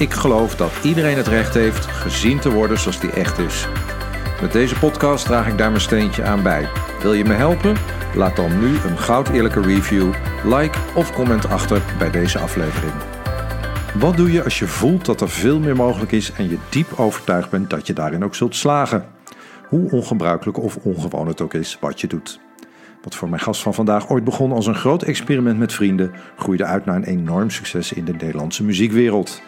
ik geloof dat iedereen het recht heeft gezien te worden zoals die echt is. Met deze podcast draag ik daar mijn steentje aan bij. Wil je me helpen? Laat dan nu een goud eerlijke review, like of comment achter bij deze aflevering. Wat doe je als je voelt dat er veel meer mogelijk is en je diep overtuigd bent dat je daarin ook zult slagen? Hoe ongebruikelijk of ongewoon het ook is wat je doet. Wat voor mijn gast van vandaag ooit begon als een groot experiment met vrienden, groeide uit naar een enorm succes in de Nederlandse muziekwereld.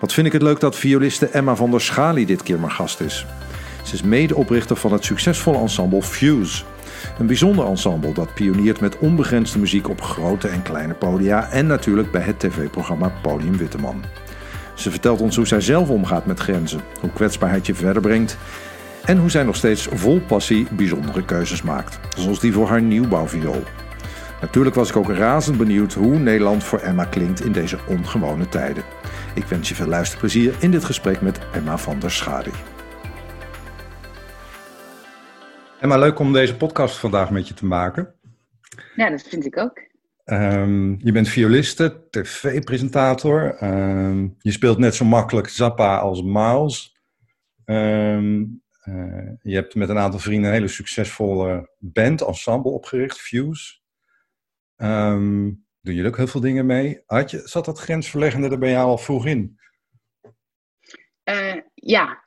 Wat vind ik het leuk dat violiste Emma van der Schali dit keer mijn gast is. Ze is medeoprichter van het succesvolle ensemble Fuse. Een bijzonder ensemble dat pioniert met onbegrensde muziek op grote en kleine podia en natuurlijk bij het tv-programma Podium Witteman. Ze vertelt ons hoe zij zelf omgaat met grenzen, hoe kwetsbaarheid je verder brengt en hoe zij nog steeds vol passie bijzondere keuzes maakt, zoals die voor haar nieuwbouwviool. Natuurlijk was ik ook razend benieuwd hoe Nederland voor Emma klinkt in deze ongewone tijden. Ik wens je veel luisterplezier in dit gesprek met Emma van der Schadi. Emma, leuk om deze podcast vandaag met je te maken. Ja, dat vind ik ook. Um, je bent violiste, tv-presentator. Um, je speelt net zo makkelijk Zappa als Miles. Um, uh, je hebt met een aantal vrienden een hele succesvolle band, ensemble opgericht, Fuse. Um, doe je ook heel veel dingen mee. Had je, zat dat grensverleggende er bij jou al vroeg in? Uh, ja,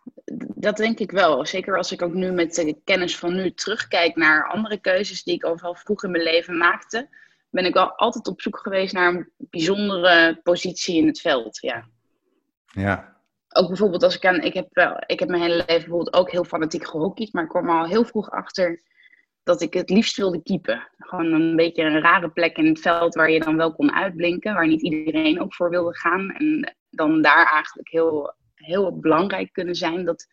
dat denk ik wel. Zeker als ik ook nu met de kennis van nu terugkijk naar andere keuzes die ik overal vroeg in mijn leven maakte, ben ik wel altijd op zoek geweest naar een bijzondere positie in het veld. Ja. Ja. Ook bijvoorbeeld als ik aan, ik heb, ik heb mijn hele leven bijvoorbeeld ook heel fanatiek gehockeyd, maar ik kwam al heel vroeg achter dat ik het liefst wilde keepen. Gewoon een beetje een rare plek in het veld waar je dan wel kon uitblinken, waar niet iedereen ook voor wilde gaan. En dan daar eigenlijk heel, heel belangrijk kunnen zijn. Dat,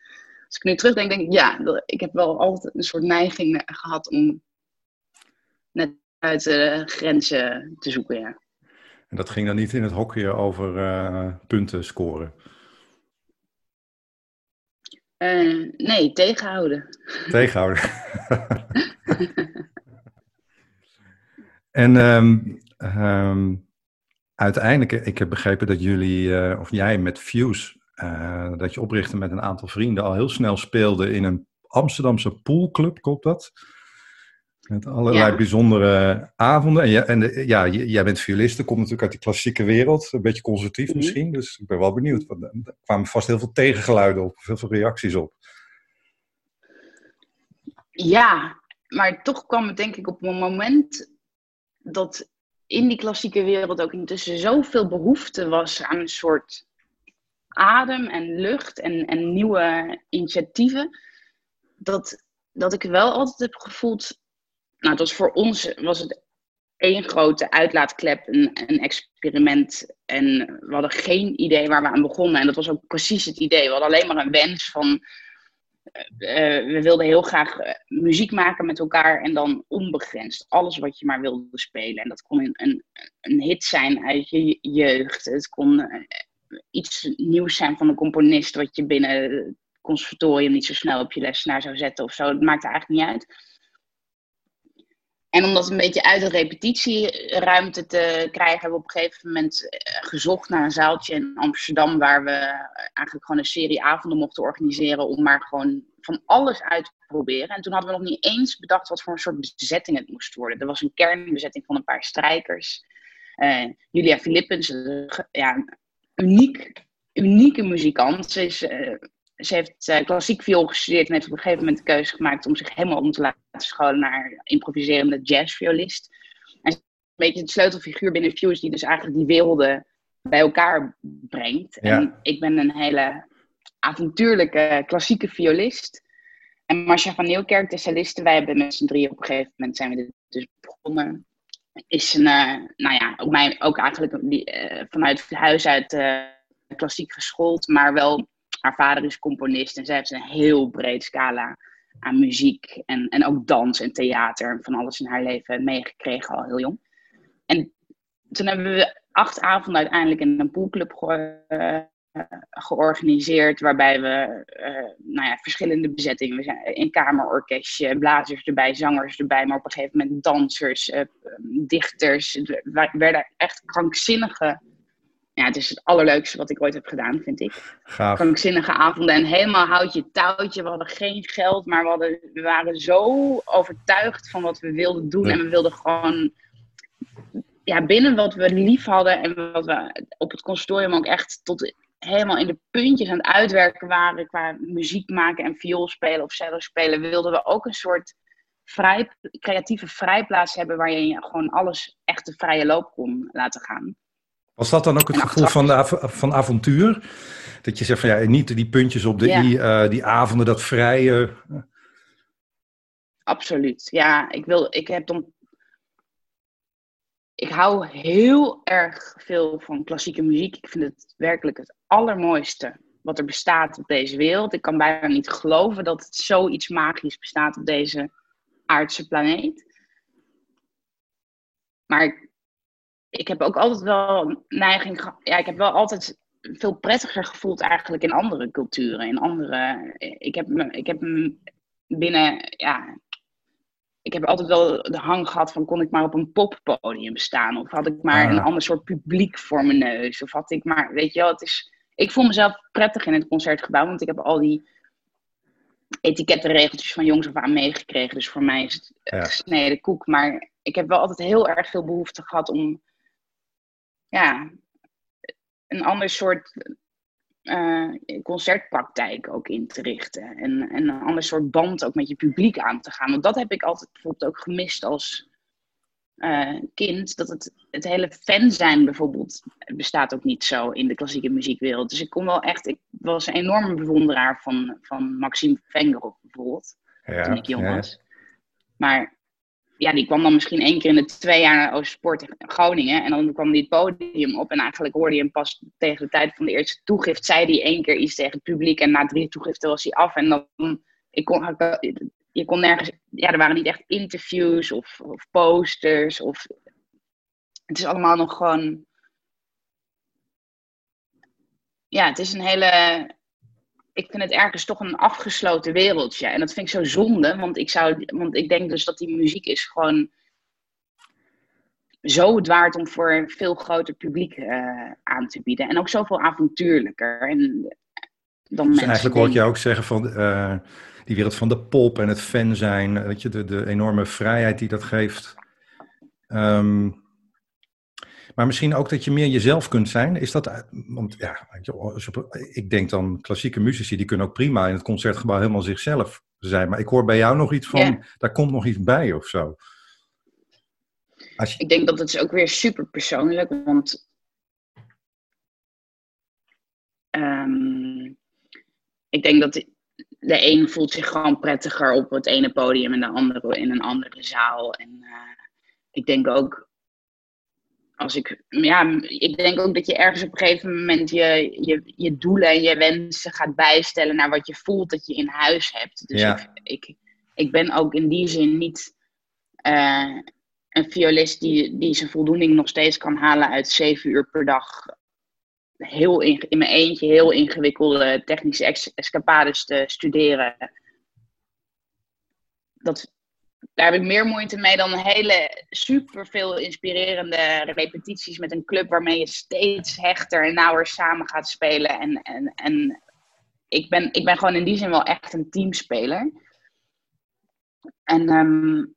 als ik nu terugdenk, denk ik, ja, ik heb wel altijd een soort neiging gehad om net uit de grenzen te zoeken. Ja. En dat ging dan niet in het hockeyen over uh, punten scoren? Uh, nee, tegenhouden. Tegenhouden. en um, um, uiteindelijk, ik heb begrepen dat jullie, uh, of jij met Fuse, uh, dat je oprichtte met een aantal vrienden, al heel snel speelde in een Amsterdamse poolclub, klopt dat? Met allerlei ja. bijzondere avonden. En, ja, en ja, jij bent violiste, komt natuurlijk uit de klassieke wereld. Een beetje conservatief mm -hmm. misschien. Dus ik ben wel benieuwd. Want er kwamen vast heel veel tegengeluiden op, heel veel reacties op. Ja, maar toch kwam het denk ik op een moment dat in die klassieke wereld ook intussen zoveel behoefte was aan een soort adem en lucht en, en nieuwe initiatieven. Dat, dat ik wel altijd heb gevoeld nou, het was voor ons was het één grote uitlaatklep, een, een, experiment. En we hadden geen idee waar we aan begonnen. En dat was ook precies het idee. We hadden alleen maar een wens van. Uh, we wilden heel graag muziek maken met elkaar en dan onbegrensd. Alles wat je maar wilde spelen. En dat kon een, een, hit zijn uit je jeugd. Het kon iets nieuws zijn van een componist wat je binnen het conservatorium niet zo snel op je lesnaar zou zetten of zo. Het maakte eigenlijk niet uit. En om dat een beetje uit de repetitieruimte te krijgen, hebben we op een gegeven moment eh, gezocht naar een zaaltje in Amsterdam waar we eigenlijk gewoon een serie avonden mochten organiseren om maar gewoon van alles uit te proberen. En toen hadden we nog niet eens bedacht wat voor een soort bezetting het moest worden. Er was een kernbezetting van een paar strijkers. Uh, Julia Philippens, ja, uniek, unieke muzikant. Ze is ze heeft uh, klassiek viool gestudeerd en heeft op een gegeven moment de keuze gemaakt om zich helemaal om te laten scholen naar improviserende jazzviolist. En een beetje het sleutelfiguur binnen Fuse die dus eigenlijk die werelden bij elkaar brengt. Ja. En ik ben een hele avontuurlijke klassieke violist. En Marcia van Nieuwkerk, de celliste, wij hebben met z'n drie op een gegeven moment zijn we dit dus begonnen. Is een, uh, nou ja, ook mij ook eigenlijk die, uh, vanuit huis uit klassiek geschoold, maar wel, haar vader is componist en zij heeft een heel breed scala aan muziek en, en ook dans en theater en van alles in haar leven meegekregen al heel jong. En toen hebben we acht avonden uiteindelijk in een poolclub ge, georganiseerd, waarbij we uh, nou ja, verschillende bezettingen, we zijn in kamerorkestje, blazers erbij, zangers erbij, maar op een gegeven moment dansers, uh, dichters. We werden echt krankzinnige, ja, het is het allerleukste wat ik ooit heb gedaan, vind ik. Gaaf. Krankzinnige avonden en helemaal houtje touwtje. We hadden geen geld, maar we, hadden, we waren zo overtuigd van wat we wilden doen en we wilden gewoon ja, binnen wat we lief hadden en wat we op het consortium ook echt tot helemaal in de puntjes aan het uitwerken waren qua muziek maken en viool spelen of cello spelen, wilden we ook een soort vrij, creatieve vrijplaats hebben waar je gewoon alles echt de vrije loop kon laten gaan. Was dat dan ook het gevoel van, de, van avontuur? Dat je zegt van ja, niet die puntjes op de ja. i, uh, die avonden, dat vrije. Absoluut. Ja, ik, wil, ik heb dan ik hou heel erg veel van klassieke muziek. Ik vind het werkelijk het allermooiste wat er bestaat op deze wereld. Ik kan bijna niet geloven dat het zoiets magisch bestaat op deze aardse planeet. Maar ik, heb ook altijd wel neiging. Ja, ik heb wel altijd veel prettiger gevoeld eigenlijk in andere culturen. In andere. Ik heb me, ik heb binnen. Ja, ik heb altijd wel de hang gehad van kon ik maar op een poppodium staan of had ik maar een ander soort publiek voor mijn neus of had ik maar weet je wel het is ik voel mezelf prettig in het concertgebouw want ik heb al die etikettenregeltjes van jongs af aan meegekregen dus voor mij is het ja. gesneden koek maar ik heb wel altijd heel erg veel behoefte gehad om ja een ander soort uh, concertpraktijk ook in te richten. En, en een ander soort band ook met je publiek aan te gaan. Want dat heb ik altijd bijvoorbeeld ook gemist als uh, kind. Dat het, het hele fan zijn bijvoorbeeld bestaat ook niet zo in de klassieke muziekwereld. Dus ik kon wel echt, ik was een enorme bewonderaar van, van Maxime Vengerov bijvoorbeeld. Ja, toen ik jong was. Ja. Maar ja, die kwam dan misschien één keer in de twee jaar naar Oostsport in Groningen. En dan kwam die het podium op. En eigenlijk hoorde je hem pas tegen de tijd van de eerste toegift. Zei hij één keer iets tegen het publiek. En na drie toegiften was hij af. En dan, ik kon, je kon nergens, ja, er waren niet echt interviews of, of posters. Of, het is allemaal nog gewoon, ja, het is een hele, ik vind het ergens toch een afgesloten wereldje. En dat vind ik zo zonde, want ik, zou, want ik denk dus dat die muziek is gewoon zo het waard om voor een veel groter publiek uh, aan te bieden. En ook zoveel avontuurlijker. En, dan dus eigenlijk hoor ik je ook zeggen van uh, die wereld van de pop en het fan zijn, weet je, de, de enorme vrijheid die dat geeft. Um, maar misschien ook dat je meer jezelf kunt zijn. Is dat, want ja, ik denk dan klassieke muzici, die kunnen ook prima in het concertgebouw helemaal zichzelf zijn. Maar ik hoor bij jou nog iets van, daar komt nog iets bij of zo. Je... Ik denk dat het is ook weer super persoonlijk, want um, ik denk dat de een voelt zich gewoon prettiger op het ene podium en de andere in een andere zaal. En uh, ik denk ook als ik, ja, ik denk ook dat je ergens op een gegeven moment je, je, je doelen en je wensen gaat bijstellen naar wat je voelt dat je in huis hebt. Dus ja. ik, ik, ik ben ook in die zin niet uh, een violist die, die zijn voldoening nog steeds kan halen uit zeven uur per dag. Heel in, in mijn eentje heel ingewikkelde technische escapades te studeren. Dat, daar heb ik meer moeite mee dan hele super veel inspirerende repetities met een club waarmee je steeds hechter en nauwer samen gaat spelen. En, en, en ik, ben, ik ben gewoon in die zin wel echt een teamspeler. En, um...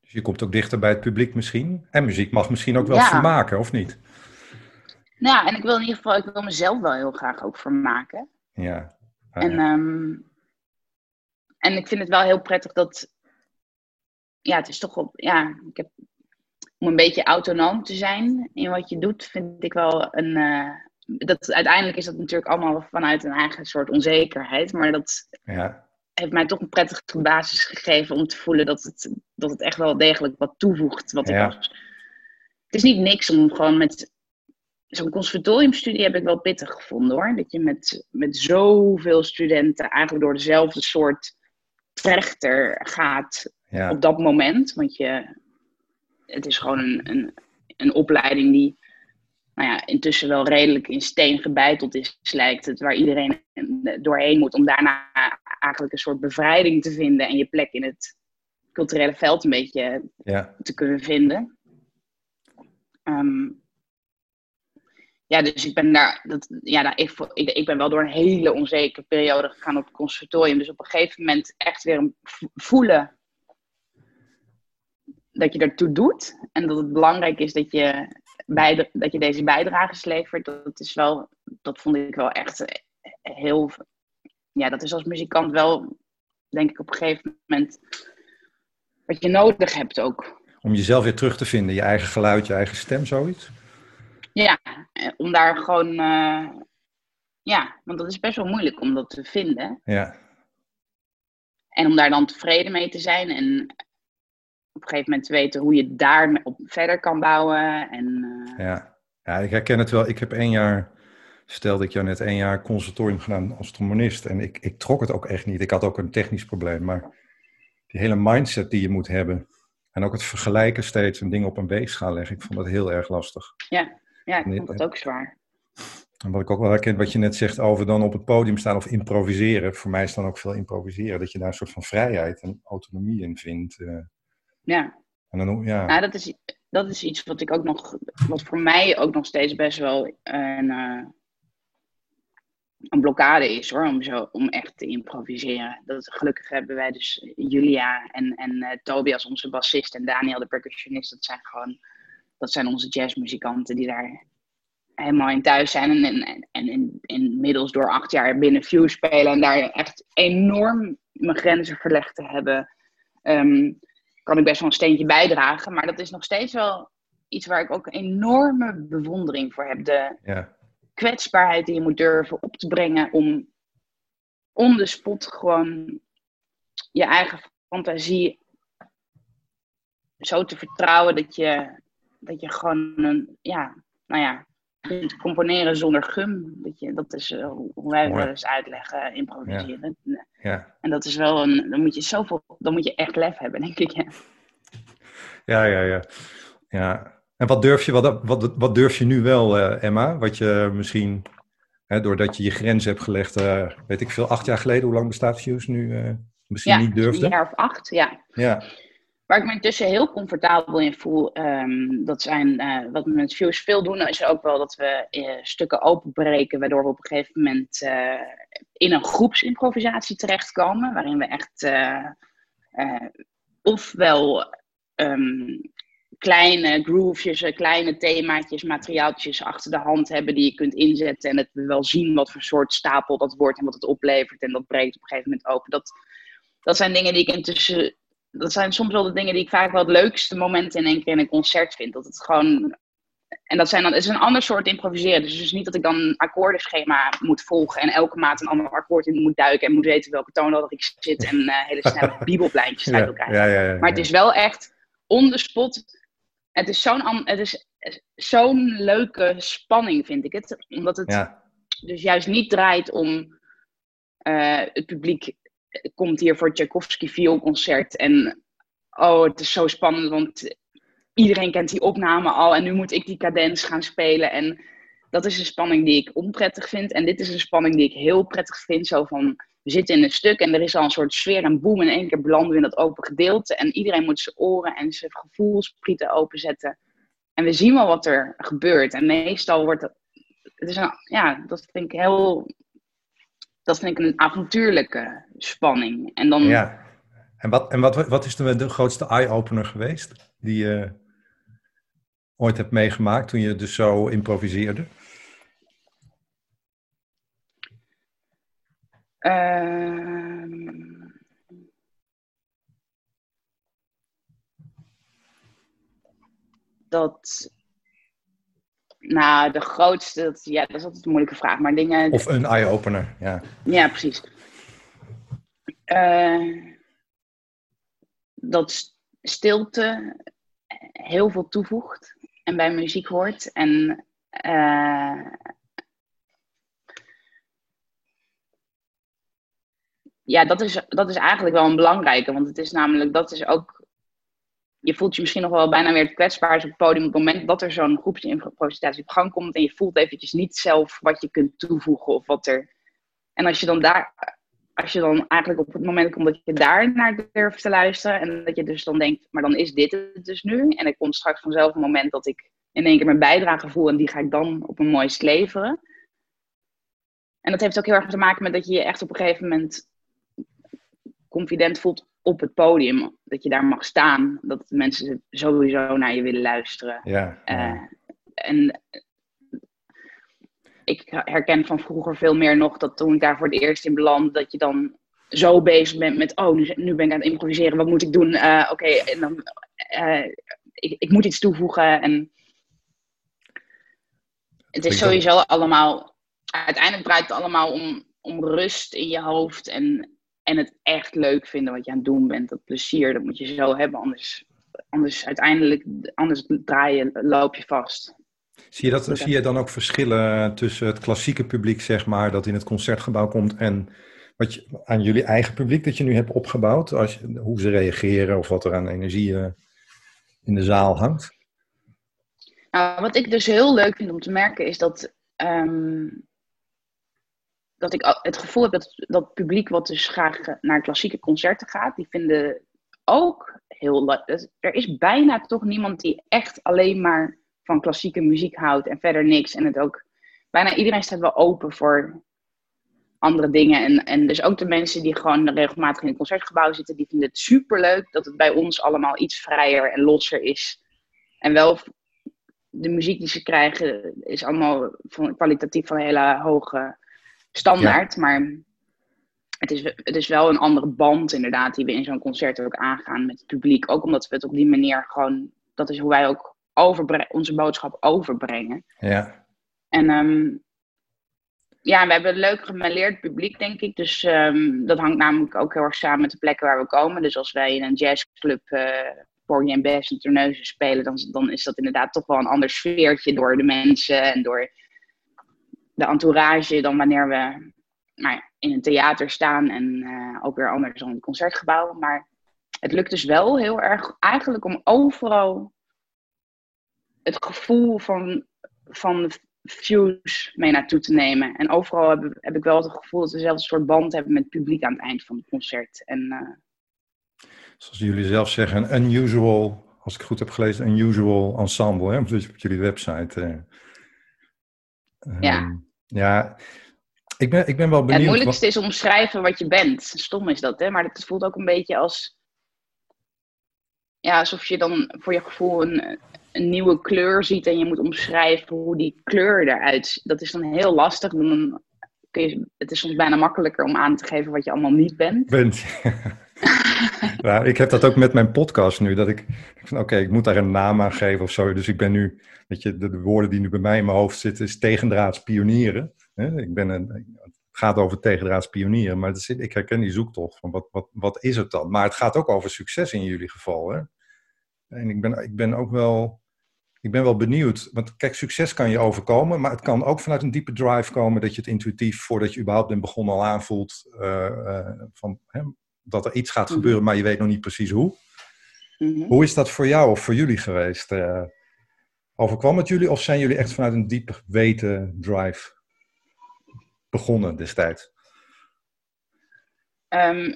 dus je komt ook dichter bij het publiek misschien. En muziek mag misschien ook wel ja. vermaken, of niet? Nou ja, en ik wil in ieder geval, ik wil mezelf wel heel graag ook vermaken. Ja. Ah, en um, en ik vind het wel heel prettig dat. Ja, het is toch op. Ja, ik heb, om een beetje autonoom te zijn in wat je doet, vind ik wel een. Uh, dat, uiteindelijk is dat natuurlijk allemaal vanuit een eigen soort onzekerheid. Maar dat ja. heeft mij toch een prettige basis gegeven om te voelen dat het, dat het echt wel degelijk wat toevoegt. Wat ja. ik was. Het is niet niks om gewoon met zo'n conservatoriumstudie heb ik wel pittig gevonden hoor. Dat je met, met zoveel studenten eigenlijk door dezelfde soort trechter gaat Ja. op dat moment. Want je, het is gewoon een, een, een opleiding die nou ja, intussen wel redelijk in steen gebeiteld is, lijkt het. Waar iedereen doorheen moet om daarna eigenlijk een soort bevrijding te vinden. En je plek in het culturele veld een beetje Ja. te kunnen vinden. Ehm, ja, dus ik ben daar, dat, ja, daar, ik, ik, ben wel door een hele onzekere periode gegaan op het conservatorium. Dus op een gegeven moment echt weer voelen dat je ertoe doet. En dat het belangrijk is dat je, bijda- dat je deze bijdrages levert. Dat is wel, dat vond ik wel echt eh, heel, ja, dat is als muzikant wel, denk ik op een gegeven moment, wat je nodig hebt ook. Om jezelf weer terug te vinden, je eigen geluid, je eigen stem, zoiets. Ja, eh, om daar gewoon. eh, ja, want dat is best wel moeilijk om dat te vinden. Ja. En om daar dan tevreden mee te zijn. En op een gegeven moment te weten hoe je daar op verder kan bouwen. En eh, Ja. ja, ik herken het wel. Ik heb één jaar, stelde ik jou net, één jaar conservatorium gedaan als trombonist. En ik, ik trok het ook echt niet. Ik had ook een technisch probleem. Maar die hele mindset die je moet hebben. En ook het vergelijken steeds en dingen op een weegschaal leggen. Ik vond dat heel erg lastig. ja, ik Nee, vond dat ook zwaar. En wat ik ook wel herken, wat je net zegt over dan op het podium staan of improviseren. Voor mij is dan ook veel improviseren. Dat je daar een soort van vrijheid en autonomie in vindt. eh. Ja, en dan, ja, nou, dat, is, dat is iets wat ik ook nog. Wat voor mij ook nog steeds best wel een. eh, een blokkade is hoor, om, zo, om echt te improviseren. Dat, gelukkig hebben wij dus Julia en, en eh, Tobias, onze bassist, en Daniel, de percussionist. Dat zijn gewoon, dat zijn onze jazzmuzikanten die daar helemaal in thuis zijn. En, en, en in, inmiddels door acht jaar binnen View spelen en daar echt enorm mijn grenzen verlegd te hebben, ehm, kan ik best wel een steentje bijdragen. Maar dat is nog steeds wel iets waar ik ook enorme bewondering voor heb. De, ja, kwetsbaarheid die je moet durven op te brengen om on the spot gewoon je eigen fantasie zo te vertrouwen dat je, dat je gewoon een, ja, nou ja, kunt componeren zonder gum. Dat, je, dat is eh, hoe wij wel eens uitleggen, improviseren. ja. En dat is wel een, dan moet je zoveel, dan moet je echt lef hebben, denk ik. Ja. Ja, ja, ja. ja. En wat durf je, wat, wat, wat durf je nu wel, eh, Emma? Wat je misschien, hè, doordat je je grens hebt gelegd, eh, weet ik veel, acht jaar geleden, hoe lang bestaat Fuse nu, misschien Ja, niet een durfde? jaar of acht, ja. Ja, Waar ik me intussen heel comfortabel in voel, ehm, dat zijn, eh, wat we met Fuse veel doen, is ook wel dat we eh, stukken openbreken, waardoor we op een gegeven moment eh, in een groepsimprovisatie terechtkomen, waarin we echt ofwel ehm, kleine groovejes, kleine themaatjes, materiaaltjes achter de hand hebben die je kunt inzetten en dat we wel zien wat voor soort stapel dat wordt en wat het oplevert en dat breekt op een gegeven moment open. Dat, dat zijn dingen die ik intussen dat zijn soms wel de dingen die ik vaak wel het leukste momenten in één keer in een concert vind. Dat het gewoon. En dat zijn dan, het is een ander soort improviseren. Dus het is niet dat ik dan een akkoordenschema moet volgen en elke maat een ander akkoord in moet duiken en moet weten welke toonladder ik zit en eh, hele snelle bibelpleintjes uit elkaar. ja, ja, ja, Maar het is wel echt on the spot. Het is zo'n is zo'n leuke spanning, vind ik het. Omdat het dus juist niet draait om eh, het publiek komt hier voor Tchaikovsky vioolconcert en oh, het is zo spannend, want iedereen kent die opname al. En nu moet ik die cadens gaan spelen. En dat is een spanning die ik onprettig vind. En dit is een spanning die ik heel prettig vind, zo van we zitten in een stuk en er is al een soort sfeer en boem. In één keer belanden we in dat open gedeelte. En iedereen moet zijn oren en zijn gevoelsprieten openzetten. En we zien wel wat er gebeurt. En meestal wordt het het is ja, dat vind ik heel, dat vind ik een avontuurlijke spanning. En dan, ja. En, wat, en wat, wat is de, de grootste eye-opener geweest die je ooit hebt meegemaakt toen je dus zo improviseerde? ehm, dat, nou, de grootste, dat, ja, dat is altijd een moeilijke vraag, maar dingen, Of een eye-opener, ja. Ja, precies. Eh, dat stilte heel veel toevoegt en bij muziek hoort. En eh, ja, dat is, dat is eigenlijk wel een belangrijke. Want het is namelijk, dat is ook. Je voelt je misschien nog wel bijna weer kwetsbaar op het podium. Op het moment dat er zo'n groepje improvisatie op gang komt. En je voelt eventjes niet zelf wat je kunt toevoegen of wat er. En als je dan daar. Als je dan eigenlijk op het moment komt dat je daar naar durft te luisteren. En dat je dus dan denkt, maar dan is dit het dus nu. En er komt straks vanzelf een moment dat ik in één keer mijn bijdrage voel. En die ga ik dan op een mooist leveren. En dat heeft ook heel erg te maken met dat je je echt op een gegeven moment confident voelt op het podium. Dat je daar mag staan. Dat mensen sowieso naar je willen luisteren. Ja, Uh, en ik herken van vroeger veel meer nog dat toen ik daar voor het eerst in beland, dat je dan zo bezig bent met, oh, nu, nu ben ik aan het improviseren, wat moet ik doen? Uh, Oké, en dan, uh, ik, ik moet iets toevoegen. En het is sowieso allemaal, uiteindelijk draait het allemaal om, om rust in je hoofd en, en het echt leuk vinden wat je aan het doen bent. Dat plezier, dat moet je zo hebben. Anders, anders uiteindelijk, anders draaien, loop je vast. Zie je, dat, zie je dan ook verschillen tussen het klassieke publiek, zeg maar, dat in het concertgebouw komt en wat je, aan jullie eigen publiek dat je nu hebt opgebouwd? Als, hoe ze reageren of wat er aan energie uh, in de zaal hangt? Nou, wat ik dus heel leuk vind om te merken is dat um, dat ik het gevoel heb dat dat publiek wat dus graag naar klassieke concerten gaat, die vinden ook heel leuk. Er is bijna toch niemand die echt alleen maar van klassieke muziek houdt en verder niks. En het ook, bijna iedereen staat wel open voor andere dingen. En, en dus ook de mensen die gewoon regelmatig in het concertgebouw zitten, die vinden het superleuk dat het bij ons allemaal iets vrijer en losser is. En wel de muziek die ze krijgen is allemaal van, kwalitatief van hele hoge standaard. Ja. Maar het is, het is wel een andere band inderdaad die we in zo'n concert ook aangaan met het publiek. Ook omdat we het op die manier gewoon, dat is hoe wij ook onze boodschap overbrengen. Ja. En um, ja, we hebben een leuk gemêleerd publiek, denk ik. Dus um, dat hangt namelijk ook heel erg samen met de plekken waar we komen. Dus als wij in een jazzclub uh, Porgy en Bess en Terneuzen spelen, dan, dan is dat inderdaad toch wel een ander sfeertje door de mensen en door de entourage dan wanneer we nou ja, in een theater staan en uh, ook weer anders dan in het concertgebouw. Maar het lukt dus wel heel erg eigenlijk om overal het gevoel van, van Fuse mee naartoe te nemen. En overal heb, heb ik wel het gevoel dat we dezelfde soort band hebben met het publiek aan het eind van het concert. En, uh, Zoals jullie zelf zeggen, een unusual, als ik goed heb gelezen, een unusual ensemble. Hè? Dus op jullie website. Uh, ja. Um, ja, ik ben, ik ben wel benieuwd. Het moeilijkste is omschrijven wat je bent. Stom is dat, hè? Maar het voelt ook een beetje als. Ja, alsof je dan voor je gevoel een, een nieuwe kleur ziet en je moet omschrijven hoe die kleur eruit Dat is dan heel lastig. Dan kun je, het is soms bijna makkelijker om aan te geven wat je allemaal niet bent. Bent. ik heb dat ook met mijn podcast nu. Dat ik, ik oké, ik moet daar een naam aan geven of zo. Dus ik ben nu, weet je, de, de woorden die nu bij mij in mijn hoofd zitten, is tegendraads pionieren. Ik ben een, het gaat over tegendraads pionieren, maar is, ik herken die zoektocht van wat, wat, wat is het dan? Maar het gaat ook over succes in jullie geval. Hè? En ik ben, ik ben ook wel, ik ben wel benieuwd, want kijk, succes kan je overkomen, maar het kan ook vanuit een diepe drive komen dat je het intuïtief, voordat je überhaupt bent begonnen, al aanvoelt uh, uh, van, hè, dat er iets gaat Mhm. gebeuren, maar je weet nog niet precies hoe. Mhm. Hoe is dat voor jou of voor jullie geweest? Uh, overkwam het jullie of zijn jullie echt vanuit een diep weten drive begonnen destijds? Um,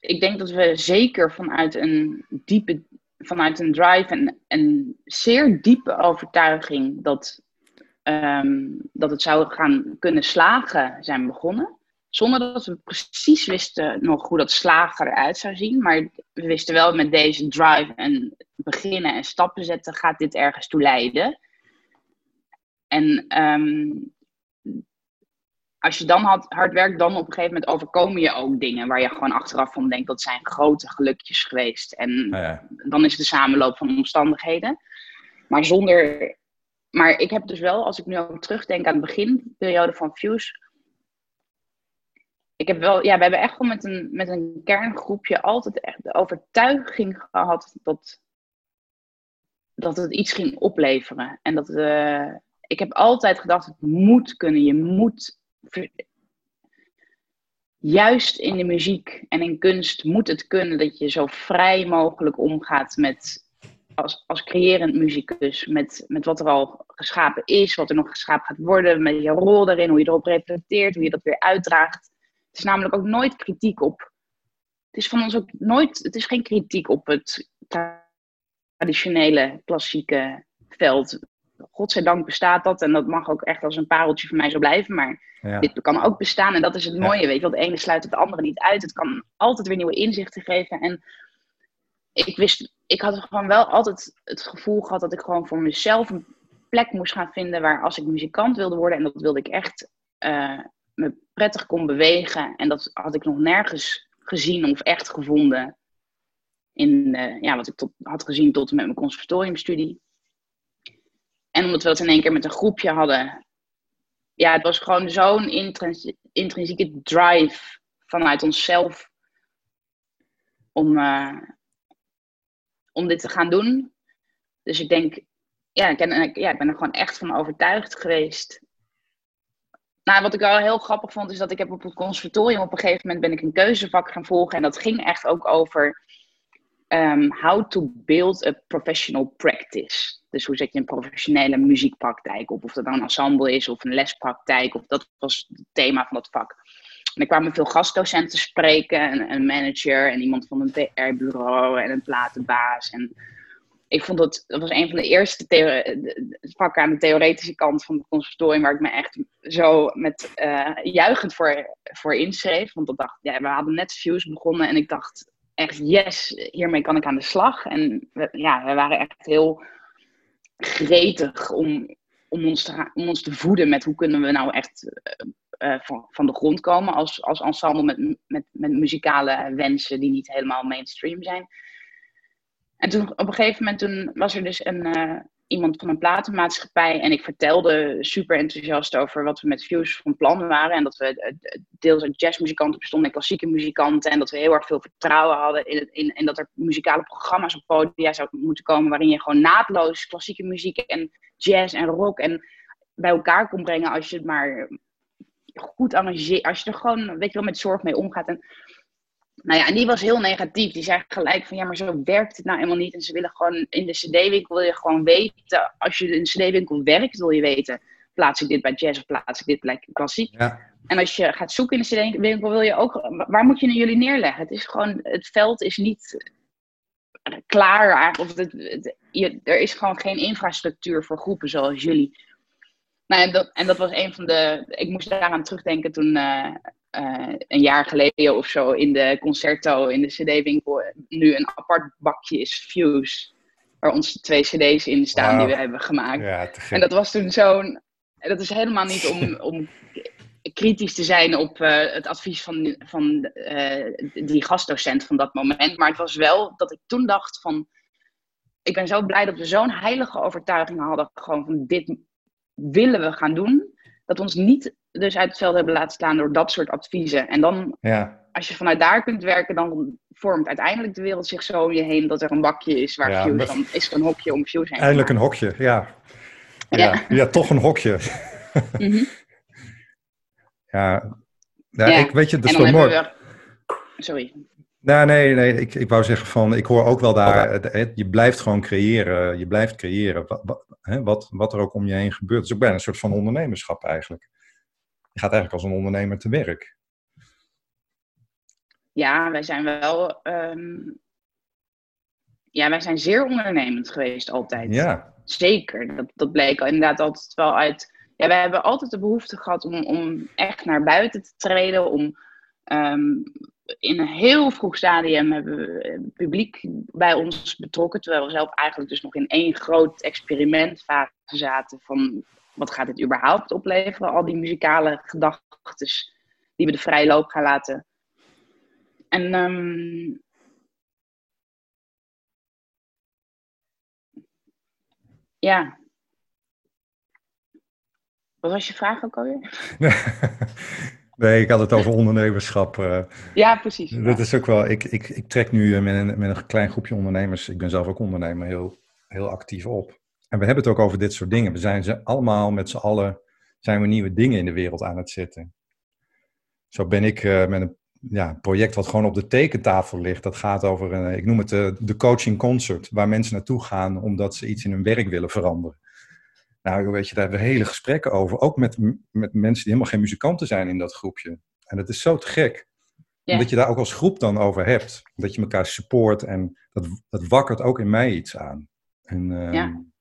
ik denk dat we zeker vanuit een diepe, vanuit een drive en een zeer diepe overtuiging dat, um, dat het zou gaan kunnen slagen zijn begonnen. Zonder dat we precies wisten nog hoe dat slagen eruit zou zien. Maar we wisten wel met deze drive en beginnen en stappen zetten, gaat dit ergens toe leiden. En um, als je dan hard, hard werkt, dan op een gegeven moment overkomen je ook dingen waar je gewoon achteraf van denkt dat zijn grote gelukjes geweest. En Nou ja, dan is het de samenloop van omstandigheden. Maar zonder. Maar ik heb dus wel, als ik nu ook terugdenk aan de beginperiode van Fuse. Ik heb wel, ja, we hebben echt wel met een, met een kerngroepje altijd echt de overtuiging gehad dat, dat het iets ging opleveren. En dat we ik heb altijd gedacht, het moet kunnen. Je moet, juist in de muziek en in kunst moet het kunnen dat je zo vrij mogelijk omgaat met, als, als creërend muzikus, met, met wat er al geschapen is, wat er nog geschapen gaat worden, met je rol daarin, hoe je erop reflecteert, hoe je dat weer uitdraagt. Het is namelijk ook nooit kritiek op. Het is van ons ook nooit, het is geen kritiek op het traditionele, klassieke veld. Godzijdank bestaat dat en dat mag ook echt als een pareltje voor mij zo blijven. Maar dit kan ook bestaan en dat is het mooie, weet je. Want de ene sluit het andere niet uit. Het kan altijd weer nieuwe inzichten geven. En ik wist, ik had gewoon wel altijd het gevoel gehad dat ik gewoon voor mezelf een plek moest gaan vinden waar als ik muzikant wilde worden, en dat wilde ik echt uh, me prettig kon bewegen. En dat had ik nog nergens gezien of echt gevonden in uh, ja, wat ik tot, had gezien tot en met mijn conservatoriumstudie. En omdat we dat in één keer met een groepje hadden, ja, het was gewoon zo'n intrinsieke drive vanuit onszelf om, uh, om dit te gaan doen. Dus ik denk, ja ik, ja, ik ben er gewoon echt van overtuigd geweest. Nou, wat ik wel heel grappig vond, is dat ik heb op het conservatorium op een gegeven moment ben ik een keuzevak gaan volgen. En dat ging echt ook over um, how to build a professional practice. Dus hoe zet je een professionele muziekpraktijk op? Of dat nou een ensemble is of een lespraktijk. Of dat was het thema van dat vak. En er kwamen veel gastdocenten spreken. En een manager en iemand van een PR-bureau en een platenbaas. En ik vond dat, dat was een van de eerste vakken aan de theoretische kant van het conservatorium waar ik me echt zo met uh, juichend voor, voor inschreef. Want ik dacht, ja, we hadden net Fuse begonnen en ik dacht echt, yes, hiermee kan ik aan de slag. En we, ja, we waren echt heel gretig om, om, ons te, om ons te voeden met hoe kunnen we nou echt uh, van, van de grond komen als, als ensemble met, met, met muzikale wensen die niet helemaal mainstream zijn. En toen op een gegeven moment toen was er dus een, uh, iemand van een platenmaatschappij en ik vertelde super enthousiast over wat we met Fuse van plan waren. En dat we deels uit jazzmuzikanten bestonden en klassieke muzikanten. En dat we heel erg veel vertrouwen hadden in, in, in dat er muzikale programma's op podia zouden moeten komen waarin je gewoon naadloos klassieke muziek en jazz en rock en bij elkaar kon brengen als je het maar goed arrangeert. Als je er gewoon, weet je wel, met zorg mee omgaat. En nou ja, en die was heel negatief. Die zei gelijk van ja, maar zo werkt het nou helemaal niet. En ze willen gewoon in de CD-winkel wil je gewoon weten. Als je in de CD-winkel werkt, wil je weten. Plaats ik dit bij jazz of plaats ik dit bij klassiek? Ja. En als je gaat zoeken in de CD-winkel, wil je ook. Waar moet je naar jullie neerleggen? Het is gewoon, het veld is niet klaar. Of het, je, er is gewoon geen infrastructuur voor groepen zoals jullie. Nou, en, dat, en dat was een van de. Ik moest daaraan terugdenken toen. Uh, uh, een jaar geleden of zo in de concerto, in de CD-winkel, nu een apart bakje is Fuse. Waar onze twee CD's in staan die we hebben gemaakt. Ja, en dat was toen zo'n. Dat is helemaal niet om, om kritisch te zijn op uh, het advies van, van uh, die gastdocent van dat moment. Maar het was wel dat ik toen dacht van. Ik ben zo blij dat we zo'n heilige overtuiging hadden. Gewoon van dit willen we gaan doen. Dat we ons niet dus uit het veld hebben laten staan door dat soort adviezen. En dan, ja. als je vanuit daar kunt werken, dan vormt uiteindelijk de wereld zich zo om je heen dat er een bakje is waar ja, dan is er een hokje om views heen. Eindelijk een hokje, ja. Ja, ja. toch een hokje. Mhm. ja. ja, ik weet je, dat is wel mooi. We... Sorry. Nou, nee, nee, ik, ik wou zeggen van, ik hoor ook wel daar, je blijft gewoon creëren, je blijft creëren, wat, wat, wat er ook om je heen gebeurt. Het is ook bijna een soort van ondernemerschap eigenlijk gaat eigenlijk als een ondernemer te werk. Ja, wij zijn wel. Ehm, ja, wij zijn zeer ondernemend geweest altijd. Ja. Zeker. Dat, dat bleek inderdaad altijd wel uit. Ja, wij hebben altijd de behoefte gehad om, om echt naar buiten te treden. Om ehm, in een heel vroeg stadium hebben we publiek bij ons betrokken. Terwijl we zelf eigenlijk dus nog in één groot experimentfase zaten. Van wat gaat dit überhaupt opleveren? Al die muzikale gedachten die we de vrije loop gaan laten. En um, ja. Wat was je vraag ook alweer? Nee, ik had het over ondernemerschap. Uh, ja, precies. Dat is ook wel. Ik, ik, ik trek nu met een, met een klein groepje ondernemers. Ik ben zelf ook ondernemer, heel, heel actief op. En we hebben het ook over dit soort dingen. We zijn ze allemaal met z'n allen, zijn we nieuwe dingen in de wereld aan het zetten. Zo ben ik uh, met een ja, project wat gewoon op de tekentafel ligt. Dat gaat over, een, ik noem het de, de coaching concert, waar mensen naartoe gaan omdat ze iets in hun werk willen veranderen. Nou, weet je, daar hebben we hele gesprekken over. Ook met, met mensen die helemaal geen muzikanten zijn in dat groepje. En dat is zo te gek. Ja. Omdat je daar ook als groep dan over hebt. Dat je elkaar support en dat, dat wakkert ook in mij iets aan. En uh,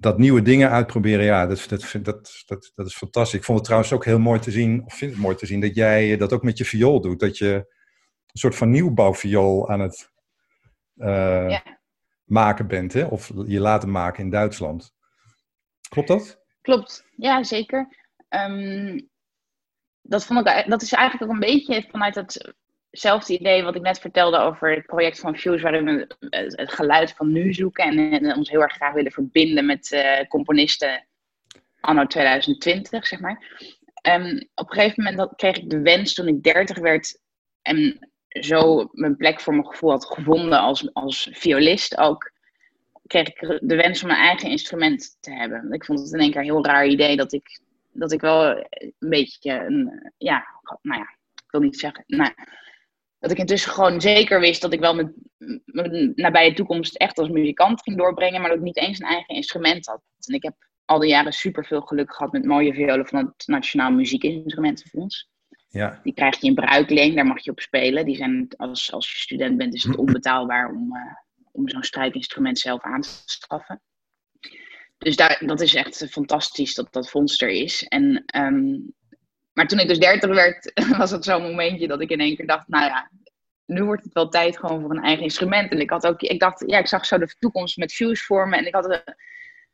dat nieuwe dingen uitproberen, ja, dat, dat, dat, dat, dat is fantastisch. Ik vond het trouwens ook heel mooi te zien, of vind het mooi te zien, dat jij dat ook met je viool doet. Dat je een soort van nieuwbouwviool aan het uh, ja. maken bent, hè? of je laten maken in Duitsland. Klopt dat? Klopt, ja, zeker. Um, dat, vond ik, dat is eigenlijk ook een beetje vanuit hetzelfde idee wat ik net vertelde over het project van Fuse, waarin we het geluid van nu zoeken en, ons heel erg graag willen verbinden met uh, componisten anno 2020, zeg maar. Um, op een gegeven moment kreeg ik de wens toen ik 30 werd en zo mijn plek voor mijn gevoel had gevonden als, als violist ook, kreeg ik de wens om mijn eigen instrument te hebben. Ik vond het in één keer een heel raar idee dat ik, dat ik wel een beetje een, ja, nou ja, ik wil niet zeggen, nou, dat ik intussen gewoon zeker wist dat ik wel mijn, mijn nabije toekomst echt als muzikant ging doorbrengen, maar dat ik niet eens een eigen instrument had. En ik heb al die jaren super veel geluk gehad met mooie violen van het Nationaal Muziekinstrumentenfonds. Ja. Die krijg je in bruikleen, daar mag je op spelen. Die zijn, als, als je student bent, is het onbetaalbaar om, uh, om zo'n strijkinstrument zelf aan te schaffen. Dus daar, dat is echt fantastisch dat dat fonds er is. En um, maar toen ik dus 30 werd, was het zo'n momentje dat ik in één keer dacht, nou ja, nu wordt het wel tijd gewoon voor een eigen instrument. En ik had ook, ik dacht, ja, ik zag zo de toekomst met Fuse vormen. En ik had de,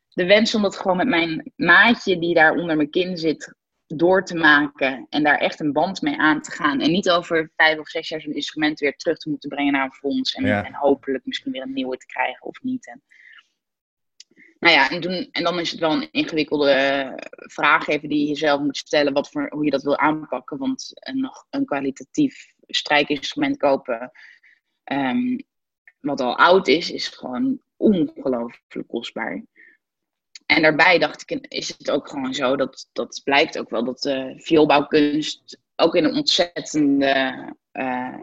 de wens om dat gewoon met mijn maatje die daar onder mijn kin zit, door te maken. En daar echt een band mee aan te gaan. En niet over vijf of zes jaar zo'n instrument weer terug te moeten brengen naar een fonds. En, en hopelijk misschien weer een nieuwe te krijgen of niet. En, nou ja, en, en dan is het wel een ingewikkelde vraag even die je jezelf moet stellen, wat voor, hoe je dat wil aanpakken. Want een, nog een kwalitatief strijkinstrument kopen, um, wat al oud is, is gewoon ongelooflijk kostbaar. En daarbij dacht ik, is het ook gewoon zo, dat, dat blijkt ook wel, dat de vioolbouwkunst ook in een ontzettende uh,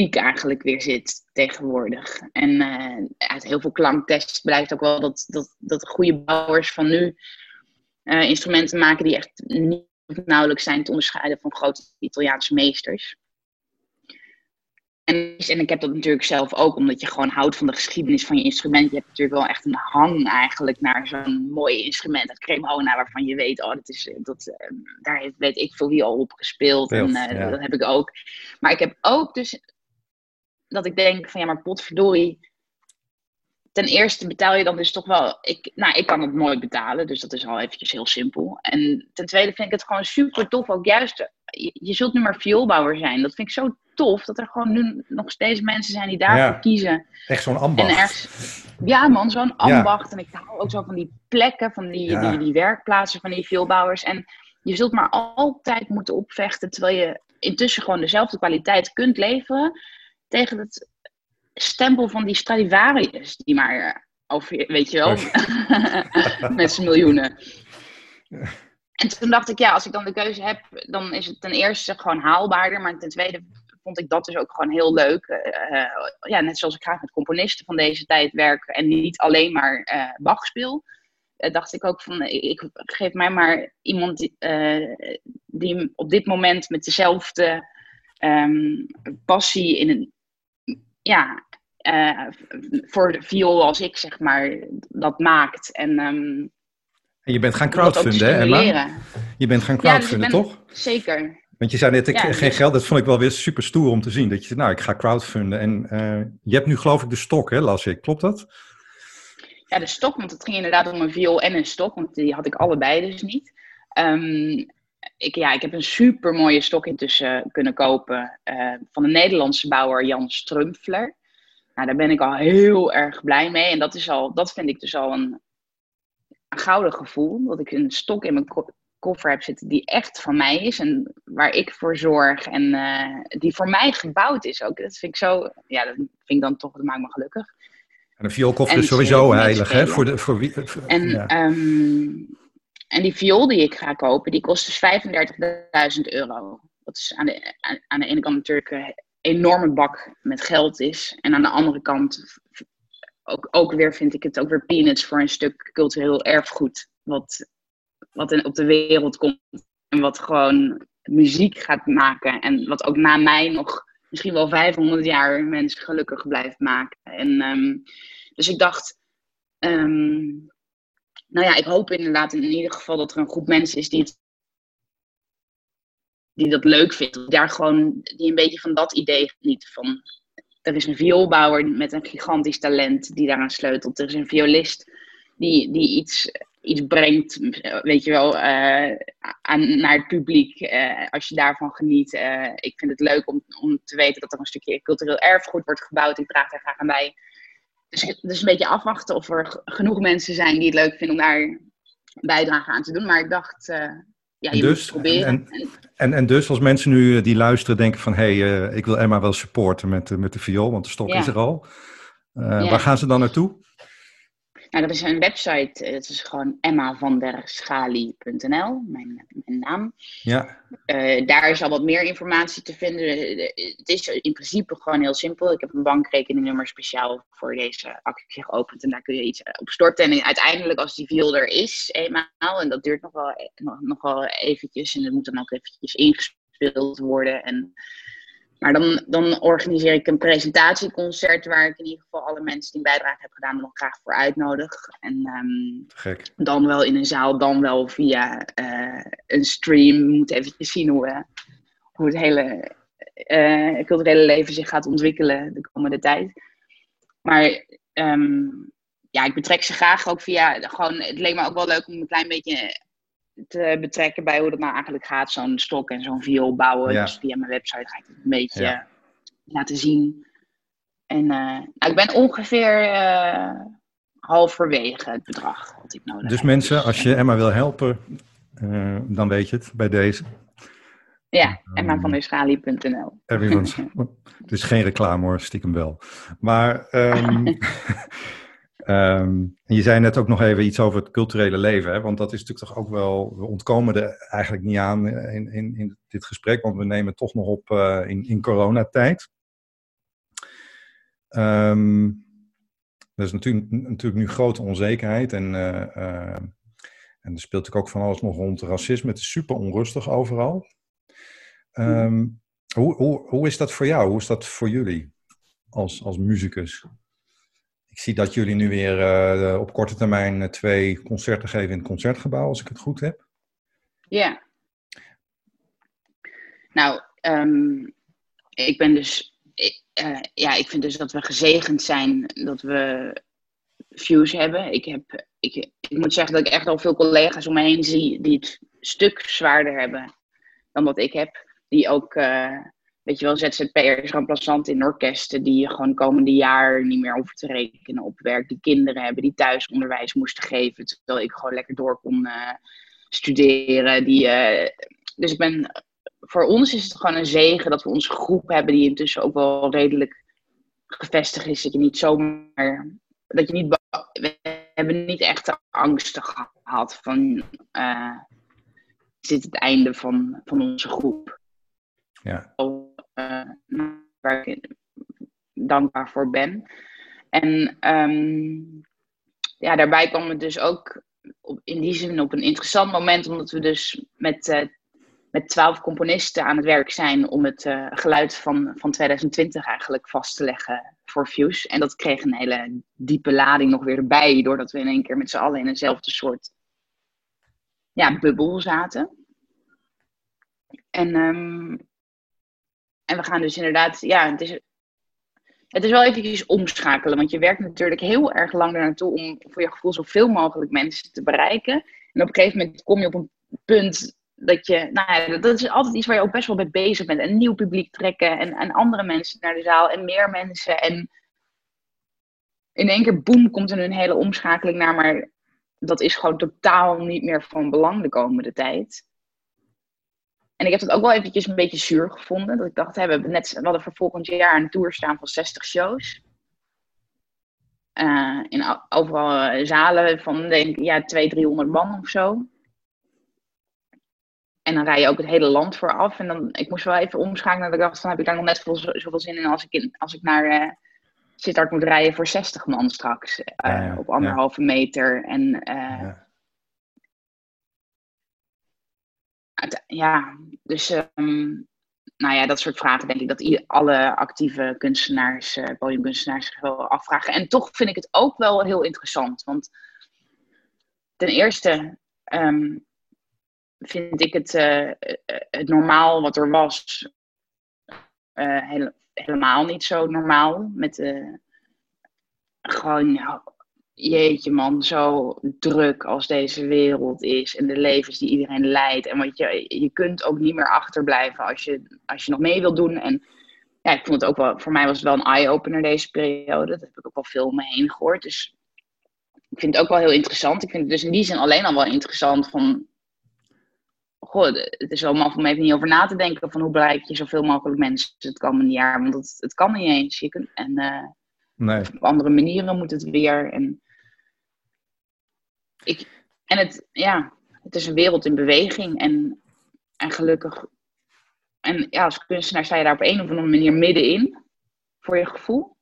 piek eigenlijk weer zit tegenwoordig. En uh, uit heel veel klanktests blijkt ook wel dat, dat, dat goede bouwers van nu uh, instrumenten maken die echt niet nauwelijks zijn te onderscheiden van grote Italiaanse meesters. En, en ik heb dat natuurlijk zelf ook, omdat je gewoon houdt van de geschiedenis van je instrument. Je hebt natuurlijk wel echt een hang eigenlijk naar zo'n mooi instrument, dat cremona, waarvan je weet, oh, dat is, dat, uh, daar heeft, weet ik veel wie al op gespeeld. en uh, dat heb ik ook. Maar ik heb ook dus dat ik denk van ja, maar potverdorie. Ten eerste betaal je dan dus toch wel. Ik, nou, ik kan het nooit betalen, dus dat is al eventjes heel simpel. En ten tweede vind ik het gewoon super tof, ook juist. Je, je zult nu maar vioolbouwer zijn. Dat vind ik zo tof dat er gewoon nu nog steeds mensen zijn die daarvoor kiezen. Echt zo'n ambacht. ja, man, zo'n ambacht. En ik hou ook zo van die plekken, van die, die, die werkplaatsen van die vioolbouwers. En je zult maar altijd moeten opvechten, terwijl je intussen gewoon dezelfde kwaliteit kunt leveren tegen het stempel van die Stradivarius, die maar eh, over, weet je wel, met zijn miljoenen. En toen dacht ik, ja, als ik dan de keuze heb, dan is het ten eerste gewoon haalbaarder, maar ten tweede vond ik dat dus ook gewoon heel leuk. Uh, ja, net zoals ik graag met componisten van deze tijd werk en niet alleen maar uh, Bach speel. dacht ik ook van, ik, geef mij maar iemand die, die op dit moment met dezelfde um, passie in een ja, uh, voor de viool als ik, zeg maar, dat maakt. En, um, en je bent gaan crowdfunden, hè, Emma? Je bent gaan crowdfunden, ja, dus toch? Zeker. Want je zei net, ik, geen geld. Dat vond ik wel weer super stoer om te zien. Dat je nou, ik ga crowdfunden. En uh, je hebt nu geloof ik de stok, hè, las ik. Klopt dat? Ja, de stok, want het ging inderdaad om een viool en een stok. Want die had ik allebei dus niet. Um, ik, ja, ik heb een super mooie stok intussen kunnen kopen uh, van een Nederlandse bouwer Jan Strumpfler. Nou, daar ben ik al heel erg blij mee. En dat, is al, dat vind ik dus al een, een gouden gevoel. Dat ik een stok in mijn koffer heb zitten die echt van mij is. En waar ik voor zorg. En uh, die voor mij gebouwd is ook. Dat vind ik zo, ja, dat vind ik dan toch, dat maakt me gelukkig. En een vioolkoffer is sowieso heilig, hè? Voor de, voor wie, en, ja. Ehm, en die viool die ik ga kopen, die kost dus 35.000 euro. Dat is aan de, aan, de ene kant natuurlijk een enorme bak met geld is. En aan de andere kant ook, ook weer vind ik het ook weer peanuts voor een stuk cultureel erfgoed. Wat, wat in, op de wereld komt. En wat gewoon muziek gaat maken. En wat ook na mij nog misschien wel 500 jaar mensen gelukkig blijft maken. En, ehm, dus ik dacht, ehm, nou ja, ik hoop inderdaad in ieder geval dat er een groep mensen is die, het, die dat leuk vindt. Daar gewoon, die een beetje van dat idee genieten. Van, er is een vioolbouwer met een gigantisch talent die daaraan sleutelt. Er is een violist die, die iets, iets brengt, weet je wel, uh, aan, naar het publiek. Uh, als je daarvan geniet. Uh, ik vind het leuk om, om te weten dat er een stukje cultureel erfgoed wordt gebouwd. Ik draag daar graag aan bij. Dus het is een beetje afwachten of er genoeg mensen zijn die het leuk vinden om daar bijdrage aan te doen. Maar ik dacht, ja, je dus, moet proberen. En, en, en, dus als mensen nu die luisteren denken van... hé, hey, ik wil Emma wel supporten met, met de viool, want de stok is er al. Waar gaan ze dan naartoe? Nou, dat is een website. Het is gewoon emmavanderschalie.nl, mijn, mijn naam. Ja. Uh, daar is al wat meer informatie te vinden. Het is in principe gewoon heel simpel. Ik heb een bankrekeningnummer speciaal voor deze actie geopend. En daar kun je iets op storten. En uiteindelijk, als die viool er is, eenmaal, en dat duurt nog wel, nog, nog wel eventjes. En dat moet dan ook eventjes ingespeeld worden. En maar dan, dan organiseer ik een presentatieconcert waar ik in ieder geval alle mensen die een bijdrage hebben gedaan nog graag voor uitnodig. En um, Gek. dan wel in een zaal, dan wel via uh, een stream. We moeten eventjes zien hoe, hoe het hele uh, culturele leven zich gaat ontwikkelen de komende tijd. Maar um, ja, ik betrek ze graag ook via, gewoon, het leek me ook wel leuk om een klein beetje te betrekken bij hoe dat nou eigenlijk gaat, zo'n stok en zo'n viool bouwen. Dus via mijn website ga ik het een beetje laten zien. En uh, nou, ik ben ongeveer uh, halverwege het bedrag wat ik nodig Dus mensen, als je Emma wil helpen, uh, dan weet je het bij deze. Ja, Emma van emmavanderschalie.nl. Het is geen reclame hoor, stiekem wel. Maar um, Um, je zei net ook nog even iets over het culturele leven, hè? want dat is natuurlijk toch ook wel, we ontkomen er eigenlijk niet aan in, in, in dit gesprek, want we nemen toch nog op uh, in, in coronatijd. Um, er is natuurlijk, natuurlijk nu grote onzekerheid en, uh, uh, en er speelt natuurlijk ook van alles nog rond racisme. Het is super onrustig overal. Hoe, hoe, hoe is dat voor jou? Hoe is dat voor jullie als, als muzikus? Ik zie dat jullie nu weer uh, op korte termijn eh, twee concerten geven in het concertgebouw, als ik het goed heb. Ja. Nou, um, ik ben dus. Uh, ja, ik vind dus dat we gezegend zijn dat we views hebben. Ik, heb, ik, ik moet zeggen dat ik echt al veel collega's om me heen zie die het stuk zwaarder hebben dan wat ik heb. Die ook weet je wel, ZZP'ers, remplaçanten in orkesten die je gewoon komende jaar niet meer hoeven te rekenen op werk. Die kinderen hebben die thuisonderwijs moesten geven, terwijl ik gewoon lekker door kon uh, studeren. Die, uh, dus ik ben, voor ons is het gewoon een zegen dat we onze groep hebben die intussen ook wel redelijk gevestigd is. Dat je niet zomaar, dat je niet, we hebben niet echt angsten gehad van, uh, is dit het einde van, van onze groep? Ja. Waar ik dankbaar voor ben. En um, ja, daarbij kwam het dus ook op, in die zin op een interessant moment, omdat we dus met, uh, met twaalf componisten aan het werk zijn om het uh, geluid van, van 2020 eigenlijk vast te leggen voor Fuse. En dat kreeg een hele diepe lading nog weer erbij, doordat we in één keer met z'n allen in eenzelfde soort ja, bubbel zaten. En um, en we gaan dus inderdaad, ja, het is, het is wel eventjes omschakelen. Want je werkt natuurlijk heel erg lang er naartoe om voor je gevoel zoveel mogelijk mensen te bereiken. En op een gegeven moment kom je op een punt dat je, nou ja, dat is altijd iets waar je ook best wel mee bezig bent. Een nieuw publiek trekken en, en andere mensen naar de zaal en meer mensen. En in één keer, boem, komt er een hele omschakeling naar. Maar dat is gewoon totaal niet meer van belang de komende tijd. En ik heb dat ook wel eventjes een beetje zuur gevonden. Dat ik dacht, hè, we, hebben net, we hadden voor volgend jaar een tour staan van 60 shows. eh, in overal zalen van denk ja, 200, 300 man of zo. En dan rij je ook het hele land vooraf. En dan, ik moest wel even omschakelen naar de dacht van, heb ik daar nog net zoveel, zoveel zin in als ik, in, als ik naar uh, Sittard moet rijden voor 60 man straks. Uh, op anderhalve meter. En uh, ja. dus um, nou ja, dat soort vragen denk ik dat alle actieve kunstenaars, uh, podiumkunstenaars zich wel afvragen. En toch vind ik het ook wel heel interessant. Want ten eerste um, vind ik het, uh, het normaal wat er was hele, helemaal niet zo normaal. Met gewoon, jeetje man, zo druk als deze wereld is en de levens die iedereen leidt. En want je, je kunt ook niet meer achterblijven als je, als je nog mee wilt doen. En ja, ik vond het ook wel, voor mij was het wel een eye-opener deze periode. Dat heb ik ook wel veel om me heen gehoord. Dus ik vind het ook wel heel interessant. Ik vind het dus in die zin alleen al wel interessant van goh, het is wel man om even niet over na te denken van hoe bereik je zoveel mogelijk mensen het komende jaar. Want het, het kan niet eens. Je kunt, en uh, nee. op andere manieren moet het weer. En, ik, en het, ja, het is een wereld in beweging. En, en gelukkig, en ja, als kunstenaar sta je daar op een of andere manier middenin, voor je gevoel.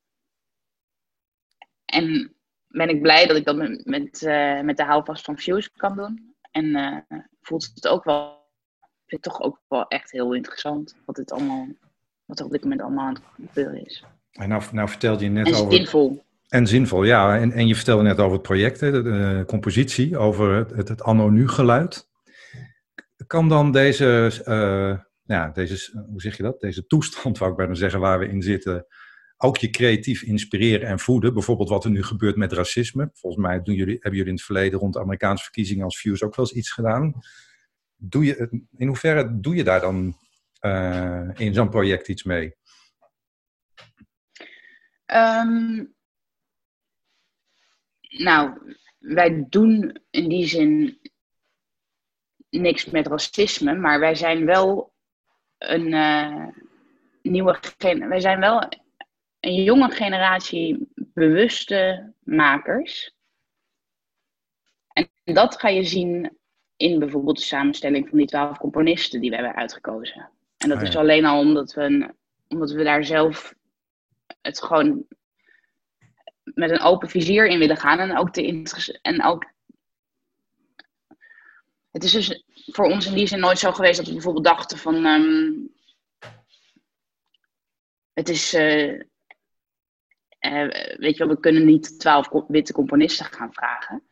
En ben ik blij dat ik dat met, met, uh, met de houvast van Fuse kan doen. En uh, voelt het ook wel, vind het toch ook wel echt heel interessant wat het allemaal, wat er op dit moment allemaal aan het gebeuren is. En nou, nou vertelde je net en over... zinvol. En zinvol, ja. En, en je vertelde net over het project, de, de compositie, over het, het, anno nu geluid. Kan dan deze, uh, ja, deze, hoe zeg je dat? Deze toestand, wou ik bijna zeggen, waar we in zitten, ook je creatief inspireren en voeden. Bijvoorbeeld wat er nu gebeurt met racisme. Volgens mij doen jullie, hebben jullie in het verleden rond de Amerikaanse verkiezingen als Fuse ook wel eens iets gedaan. Doe je, in hoeverre doe je daar dan uh, in zo'n project iets mee? Um, nou, wij doen in die zin niks met racisme, maar wij zijn wel een uh, nieuwe wij zijn wel een jonge generatie bewuste makers. En dat ga je zien in bijvoorbeeld de samenstelling van die twaalf componisten die we hebben uitgekozen. En dat Ah, ja. is alleen al omdat we, een- omdat we daar zelf het gewoon met een open vizier in willen gaan. En ook, interesse- en ook het is dus voor ons in die zin nooit zo geweest dat we bijvoorbeeld dachten van ehm, het is eh, eh, weet je wel, we kunnen niet twaalf witte componisten gaan vragen.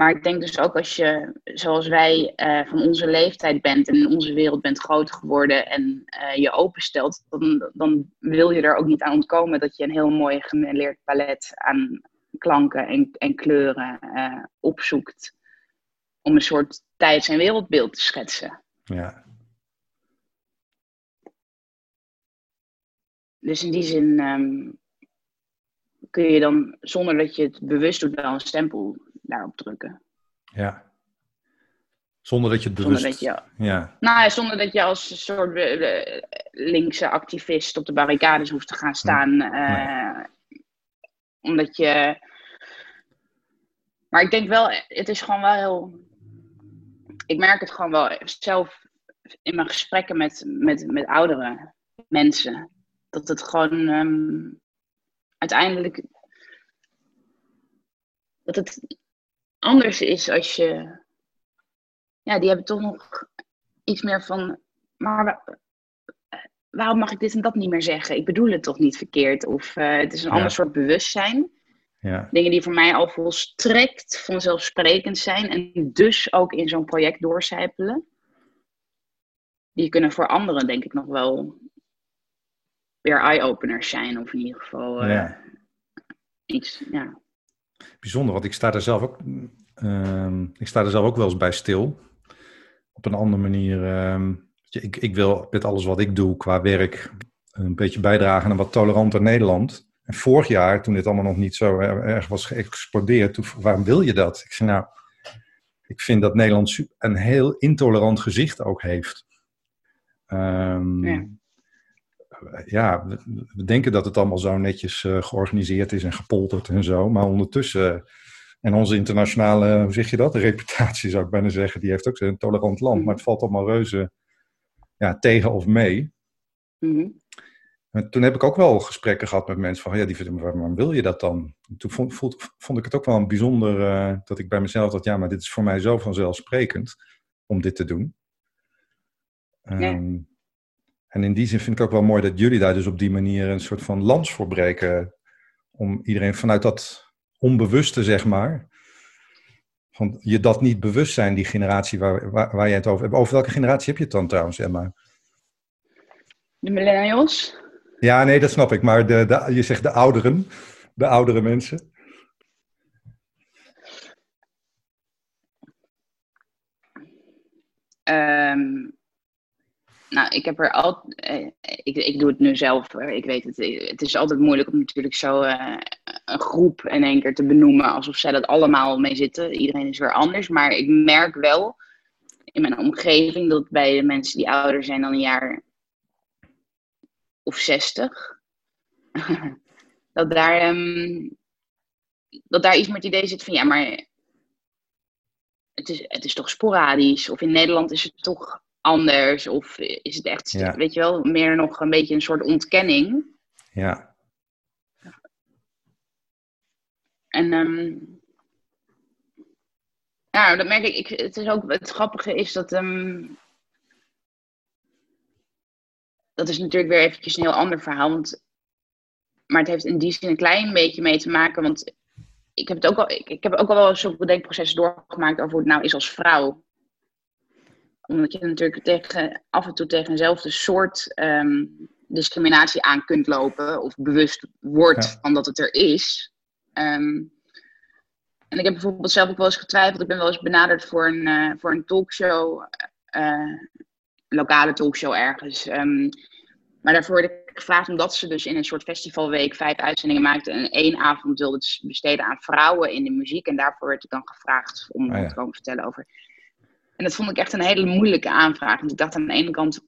Maar ik denk dus ook als je, zoals wij, eh, van onze leeftijd bent en in onze wereld bent groot geworden en eh, je openstelt, dan, dan wil je er ook niet aan ontkomen dat je een heel mooi gemêleerd palet aan klanken en, en kleuren eh, opzoekt. Om een soort tijds- en wereldbeeld te schetsen. Ja, Dus in die zin ehm, kun je dan, zonder dat je het bewust doet, wel een stempel daarop drukken. ja. Zonder dat je het Zonder bewust... dat je, Ja, nou, zonder dat je als een soort eh, linkse activist op de barricades hoeft te gaan staan. eh, Omdat je. Maar ik denk wel, het is gewoon wel heel. Ik merk het gewoon wel zelf in mijn gesprekken met, met, met oudere mensen. Dat het gewoon ehm, uiteindelijk. Dat het anders is als je. Ja, die hebben toch nog iets meer van. Maar wa- waarom mag ik dit en dat niet meer zeggen? Ik bedoel het toch niet verkeerd? Of eh, het is een Ja. ander soort bewustzijn. ja, Dingen die voor mij al volstrekt vanzelfsprekend zijn en dus ook in zo'n project doorcijpelen. Die kunnen voor anderen denk ik nog wel weer eye-openers zijn. Of in ieder geval eh, ja. iets, ja. Bijzonder, want ik sta er zelf ook... ehm, ik sta er zelf ook wel eens bij stil. Op een andere manier... ehm, ik, ik wil met alles wat ik doe qua werk... een beetje bijdragen aan een wat toleranter Nederland. En vorig jaar, toen dit allemaal nog niet zo er- erg was geëxplodeerd... Toen, waarom wil je dat? Ik zei nou... Ik vind dat Nederland een heel intolerant gezicht ook heeft. Ja. Ja, we denken dat het allemaal zo netjes uh, georganiseerd is en gepolterd en zo. Maar ondertussen, en onze internationale, hoe zeg je dat? Reputatie zou ik bijna zeggen, die heeft ook een tolerant land. Maar het valt allemaal reuze ja, tegen of mee. Mm toen heb ik ook wel gesprekken gehad met mensen van, ja, die vinden, waarom wil je dat dan? Toen vond, vond, vond ik het ook wel een bijzonder uh, dat ik bij mezelf dacht, ja, maar dit is voor mij zo vanzelfsprekend om dit te doen. Um, En in die zin vind ik ook wel mooi dat jullie daar dus op die manier een soort van lans voor breken. Om iedereen vanuit dat onbewuste, zeg maar, van je dat niet bewust zijn, die generatie waar, waar, waar je het over hebt. Over welke generatie heb je het dan trouwens, Emma? De millennials. Ja, nee, dat snap ik. Maar de, de, je zegt de ouderen, de oudere mensen. Um, nou, ik heb er altijd. Eh, ik, ik doe het nu zelf. Ik weet het. Het is altijd moeilijk om natuurlijk zo uh, een groep in één keer te benoemen. Alsof zij dat allemaal mee zitten. Iedereen is weer anders. Maar ik merk wel in mijn omgeving dat bij de mensen die ouder zijn dan een jaar of 60. dat, daar, um, dat daar iets met het idee zit van ja, maar het is, het is toch sporadisch. Of in Nederland is het toch anders. Of is het echt, weet je wel, meer nog een beetje een soort ontkenning. Ja. En um, nou, dat merk ik, ik. Het is ook het grappige is dat um, dat is natuurlijk weer eventjes een heel ander verhaal. Want, maar het heeft in die zin een klein beetje mee te maken. Want ik heb, het ook al, ik, ik heb ook al wel zoveel denkprocessen doorgemaakt over hoe het nou is als vrouw. Omdat je natuurlijk tegen, af en toe tegen eenzelfde soort ehm, discriminatie aan kunt lopen. Of bewust wordt van dat het er is. Ehm, en ik heb bijvoorbeeld zelf ook wel eens getwijfeld. Ik ben wel eens benaderd voor een, uh, voor een talkshow. Uh, lokale talkshow ergens. Um, maar daarvoor werd ik gevraagd omdat ze dus in een soort festivalweek vijf uitzendingen maakten en één avond wilde besteden aan vrouwen in de muziek. En daarvoor werd ik dan gevraagd om oh te komen vertellen over. En dat vond ik echt een hele moeilijke aanvraag. Want ik dacht aan de ene kant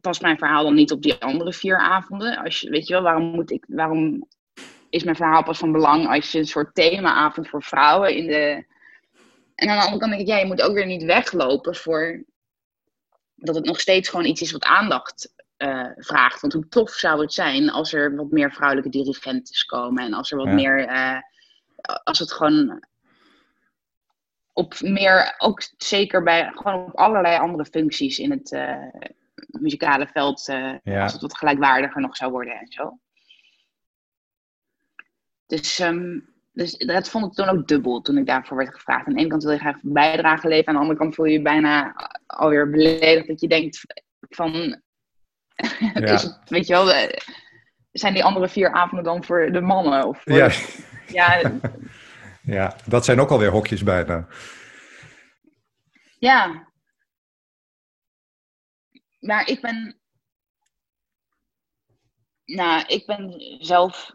past mijn verhaal dan niet op die andere vier avonden. Als je, weet je wel, waarom, moet ik, waarom is mijn verhaal pas van belang als je een soort themaavond voor vrouwen in de. En aan de andere kant denk ik, ja, je moet ook weer niet weglopen voor dat het nog steeds gewoon iets is wat aandacht uh, vraagt. Want hoe tof zou het zijn als er wat meer vrouwelijke dirigentes komen en als er wat meer, uh, als het gewoon op meer, ook zeker bij gewoon op allerlei andere functies in het uh, muzikale veld, ja. als het wat gelijkwaardiger nog zou worden en zo. Dus um, dus dat vond ik toen ook dubbel toen ik daarvoor werd gevraagd. Aan de ene kant wil je graag bijdrage leveren, aan de andere kant voel je je bijna alweer beledigd dat je denkt van, ja. weet je wel, eh, zijn die andere vier avonden dan voor de mannen? Of ja. ja. Ja, dat zijn ook alweer hokjes bijna. Ja. Maar ik ben, nou, ik ben zelf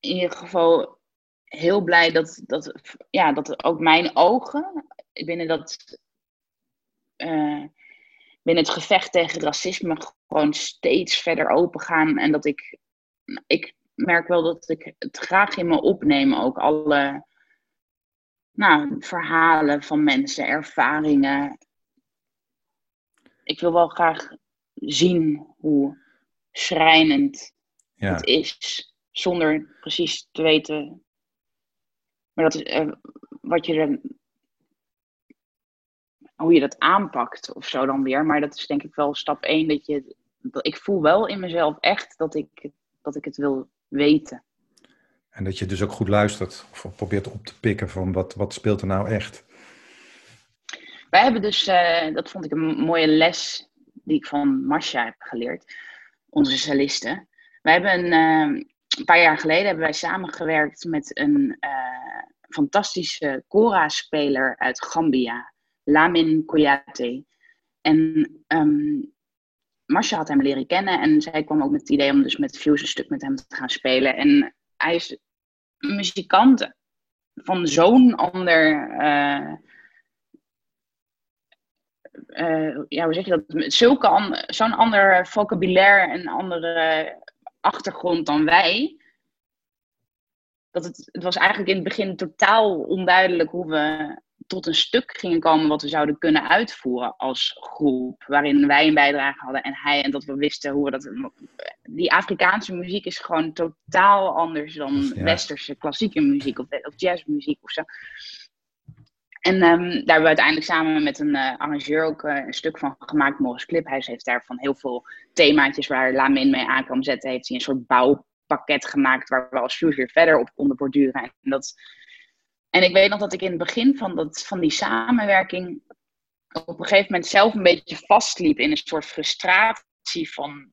in ieder geval heel blij dat, dat, ja, dat ook mijn ogen binnen, dat, uh, binnen het gevecht tegen racisme gewoon steeds verder open gaan. En dat ik, ik merk wel dat ik het graag in me opneem, ook alle nou, verhalen van mensen, ervaringen. Ik wil wel graag zien hoe schrijnend ja. het is zonder precies te weten. Maar dat is uh, wat je er. Hoe je dat aanpakt of zo dan weer. Maar dat is denk ik wel stap één. Dat je. Ik voel wel in mezelf echt dat ik, dat ik het wil weten. En dat je dus ook goed luistert of probeert op te pikken van wat, wat speelt er nou echt. Wij hebben dus, uh, dat vond ik een mooie les die ik van Marcia heb geleerd, onze cellisten. Wij hebben een, uh, een paar jaar geleden hebben wij samengewerkt met een uh, fantastische Kora-speler uit Gambia, Lamin Koyate. En um, Marcia had hem leren kennen en zij kwam ook met het idee om dus met Fuse een stuk met hem te gaan spelen. En hij is muzikant van zo'n ander uh, uh, ja, hoe zeg je dat? Zulke zo'n ander vocabulaire en andere achtergrond dan wij. Dat het, het was eigenlijk in het begin totaal onduidelijk hoe we tot een stuk gingen komen wat we zouden kunnen uitvoeren als groep. Waarin wij een bijdrage hadden en hij. En dat we wisten hoe we dat. Die Afrikaanse muziek is gewoon totaal anders dan westerse klassieke muziek of, of jazzmuziek of zo. En um, daar hebben we uiteindelijk samen met een uh, arrangeur ook uh, een stuk van gemaakt, Morris Cliphuis heeft daarvan heel veel themaatjes waar Lamin mee aan kan zetten. Heeft hij een soort bouwpakket gemaakt waar we als Fuse weer verder op konden borduren. En, dat, en ik weet nog dat ik in het begin van, dat, van die samenwerking op een gegeven moment zelf een beetje vastliep in een soort frustratie van...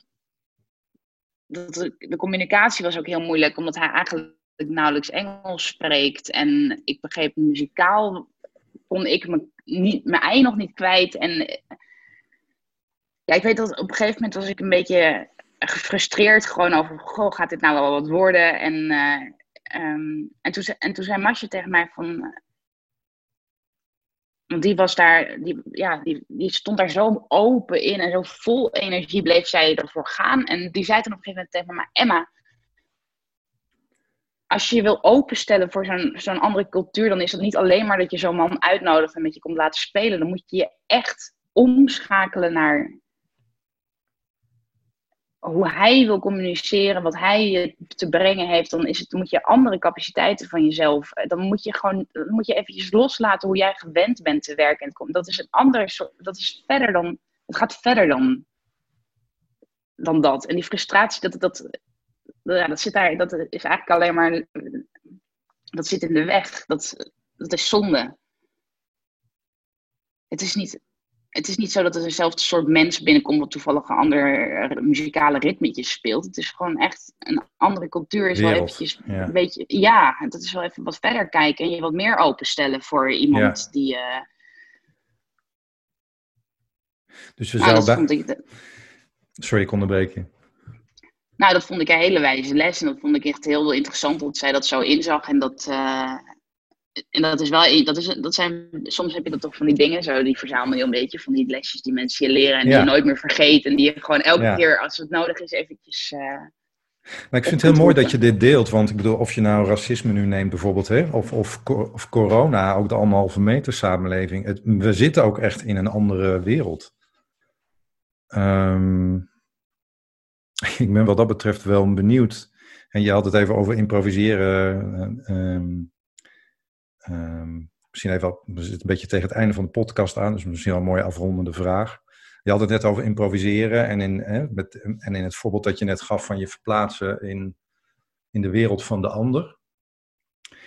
Dat de, communicatie was ook heel moeilijk, omdat hij eigenlijk nauwelijks Engels spreekt. En ik begreep muzikaal kon ik me niet, mijn ei nog niet kwijt. En ja, ik weet dat op een gegeven moment was ik een beetje gefrustreerd gewoon over, goh, gaat dit nou wel wat worden? En, uh, um, en, toen, en toen zei Masje tegen mij van, want die was daar, die, ja, die, die stond daar zo open in en zo vol energie bleef zij ervoor gaan. En die zei toen op een gegeven moment tegen me, Emma, als je je wil openstellen voor zo'n zo'n andere cultuur, dan is het niet alleen maar dat je zo'n man uitnodigt en met je komt laten spelen. Dan moet je je echt omschakelen naar hoe hij wil communiceren, wat hij te brengen heeft. Dan, is het, moet je andere capaciteiten van jezelf. Dan moet je gewoon moet je eventjes loslaten hoe jij gewend bent te werken. Dat is een ander soort. Dat is verder dan. Het gaat verder dan, dan dat. En die frustratie, dat, dat, ja, dat, zit daar, dat is eigenlijk alleen maar. Dat zit in de weg. Dat, dat is zonde. Het is niet, het is niet zo dat er eenzelfde soort mens binnenkomt wat toevallig een ander muzikale ritmetjes speelt. Het is gewoon echt een andere cultuur. Is wel eventjes een beetje, ja, dat is wel even wat verder kijken en je wat meer openstellen voor iemand die. Uh... Dus we nou, zouden. Sorry, ik onderbreek je. Nou, dat vond ik een hele wijze les. En dat vond ik echt heel interessant dat zij dat zo inzag. En dat, uh, en dat is wel, dat, is, dat zijn, soms heb je dat toch van die dingen zo, die verzamel je een beetje van die lesjes die mensen je leren en die je nooit meer vergeet. En die je gewoon elke keer, als het nodig is, eventjes... Uh, maar ik vind het heel mooi dat je dit deelt, want ik bedoel, of je nou racisme nu neemt bijvoorbeeld, hè, of, of, of corona, ook de anderhalve meter samenleving. Het, we zitten ook echt in een andere wereld. Um, ik ben wat dat betreft wel benieuwd. En je had het even over improviseren. Um, um, misschien even, we zitten een beetje tegen het einde van de podcast aan, dus misschien wel een mooie afrondende vraag. Je had het net over improviseren en in, hè, met, en in het voorbeeld dat je net gaf van je verplaatsen in, in de wereld van de ander.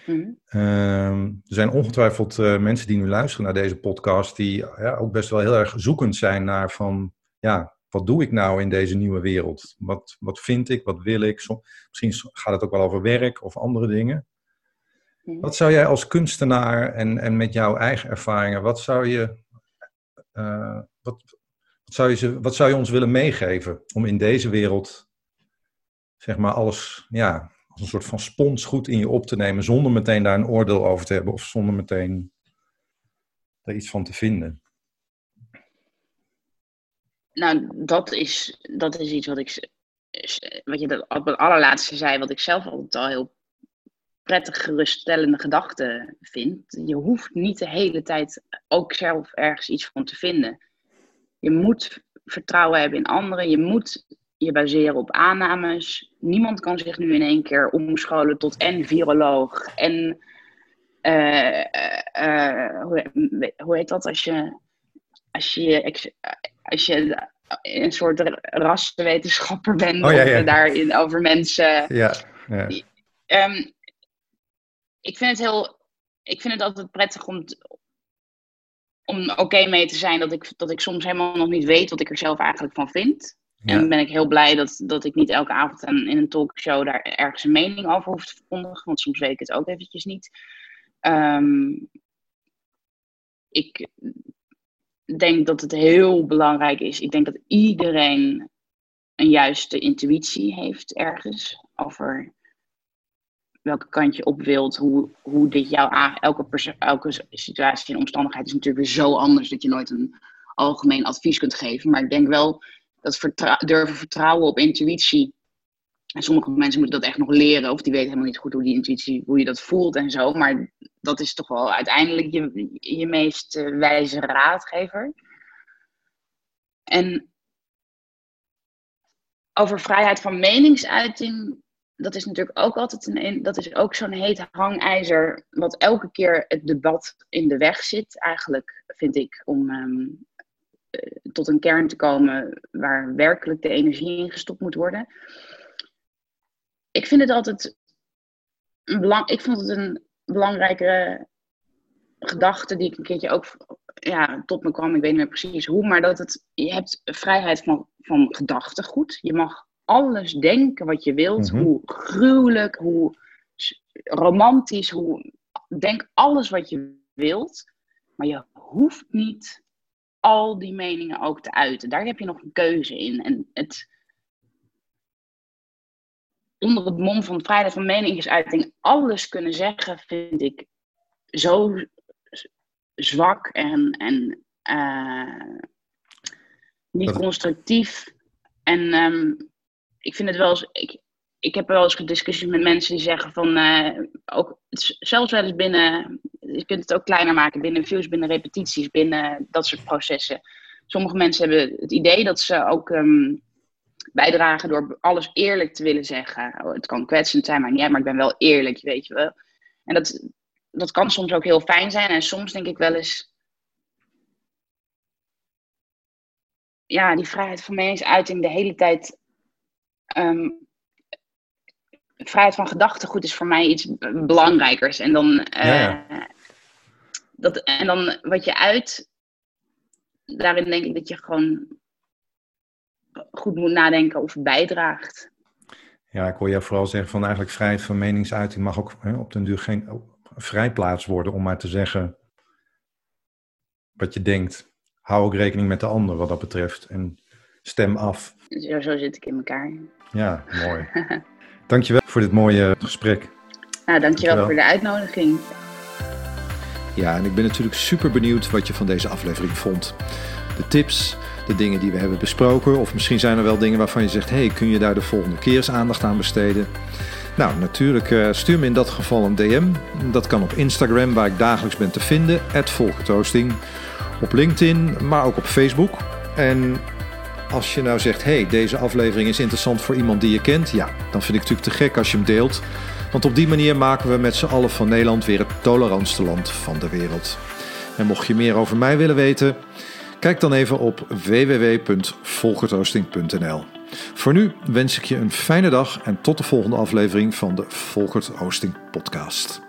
Mm er zijn ongetwijfeld uh, mensen die nu luisteren naar deze podcast, die ja, ook best wel heel erg zoekend zijn naar van, ja, wat doe ik nou in deze nieuwe wereld? Wat, wat vind ik? Wat wil ik? misschien gaat het ook wel over werk of andere dingen. Mhm. Wat zou jij als kunstenaar en, en met jouw eigen ervaringen, wat zou je, uh, wat, wat, zou je, wat zou je ons willen meegeven om in deze wereld, zeg maar, alles, ja, als een soort van spons goed in je op te nemen, zonder meteen daar een oordeel over te hebben of zonder meteen daar iets van te vinden? Nou, dat is, dat is iets wat ik, wat je op het allerlaatste zei, wat ik zelf altijd al heel prettig geruststellende gedachte vind. Je hoeft niet de hele tijd ook zelf ergens iets van te vinden. Je moet vertrouwen hebben in anderen. Je moet je baseren op aannames. Niemand kan zich nu in één keer omscholen tot en viroloog en uh, uh, hoe, hoe heet dat als je als je als je een soort rassenwetenschapper bent, oh, ja, daarin over mensen. Ja, ja. Um, ik vind het heel. Ik vind het altijd prettig om, om oké mee te zijn dat ik, dat ik soms helemaal nog niet weet wat ik er zelf eigenlijk van vind. En dan ben ik heel blij dat, dat ik niet elke avond in een talkshow daar ergens een mening over hoef te verkondigen. Want soms weet ik het ook eventjes niet. Um, ik denk dat het heel belangrijk is. Ik denk dat iedereen een juiste intuïtie heeft ergens over welke kant je op wilt, hoe, hoe dit jou aan. Elke, elke situatie en omstandigheid is natuurlijk weer zo anders dat je nooit een algemeen advies kunt geven. Maar ik denk wel dat durven vertrouwen op intuïtie. En sommige mensen moeten dat echt nog leren, of die weten helemaal niet goed hoe die intuïtie, hoe je dat voelt en zo. Maar dat is toch wel uiteindelijk je, je meest eh, wijze raadgever. En over vrijheid van meningsuiting, dat is natuurlijk ook altijd een, dat is ook zo'n heet hangijzer, wat elke keer het debat in de weg zit, eigenlijk, vind ik, om ehm, eh, tot een kern te komen waar werkelijk de energie in gestopt moet worden. Ik vind het altijd een belang, ik vond het een belangrijke gedachte die ik een keertje ook ja, tot me kwam. Ik weet niet meer precies hoe, maar dat het, je hebt vrijheid van, van gedachtegoed. Je mag alles denken wat je wilt, mhm. hoe gruwelijk, hoe romantisch, hoe, denk alles wat je wilt. Maar je hoeft niet al die meningen ook te uiten. Daar heb je nog een keuze in. En het, onder het mom van vrijheid van meningsuiting alles kunnen zeggen, vind ik zo zwak en, en uh, niet constructief. En um, ik vind het wel eens. Ik, ik heb wel eens gediscussies met mensen die zeggen van. Uh, ook, zelfs wel eens binnen. Je kunt het ook kleiner maken binnen views, binnen repetities, binnen dat soort processen. Sommige mensen hebben het idee dat ze ook um, bijdragen door alles eerlijk te willen zeggen. Oh, het kan kwetsend zijn, maar niet, maar ik ben wel eerlijk, weet je wel. En dat, dat kan soms ook heel fijn zijn. En soms denk ik wel eens. Ja, die vrijheid van meningsuiting de hele tijd. Um, vrijheid van gedachtegoed is voor mij iets belangrijkers. En dan, uh, Dat, en dan wat je uit. Daarin denk ik dat je gewoon goed moet nadenken of bijdraagt. Ja, ik hoor jou vooral zeggen van eigenlijk vrijheid van meningsuiting mag ook hè, op den duur geen vrijplaats worden om maar te zeggen wat je denkt. Hou ook rekening met de ander wat dat betreft en stem af. Zo, zo zit ik in elkaar. Ja, mooi. dankjewel voor dit mooie gesprek. Nou, dankjewel, dankjewel voor de uitnodiging. Ja, en ik ben natuurlijk super benieuwd wat je van deze aflevering vond. De tips, de dingen die we hebben besproken. Of misschien zijn er wel dingen waarvan je zegt: hey, kun je daar de volgende keer eens aandacht aan besteden? Nou, natuurlijk uh, stuur me in dat geval een DM. Dat kan op Instagram, waar ik dagelijks ben te vinden, @volkertoasting. Op LinkedIn, maar ook op Facebook. En als je nou zegt: hey, deze aflevering is interessant voor iemand die je kent, ja, dan vind ik het natuurlijk te gek als je hem deelt. Want op die manier maken we met z'n allen van Nederland weer het tolerantste land van de wereld. En mocht je meer over mij willen weten, Kijk dan even op www.volkertoasting.nl. Voor nu wens ik je een fijne dag en tot de volgende aflevering van de Volkert Hosting Podcast.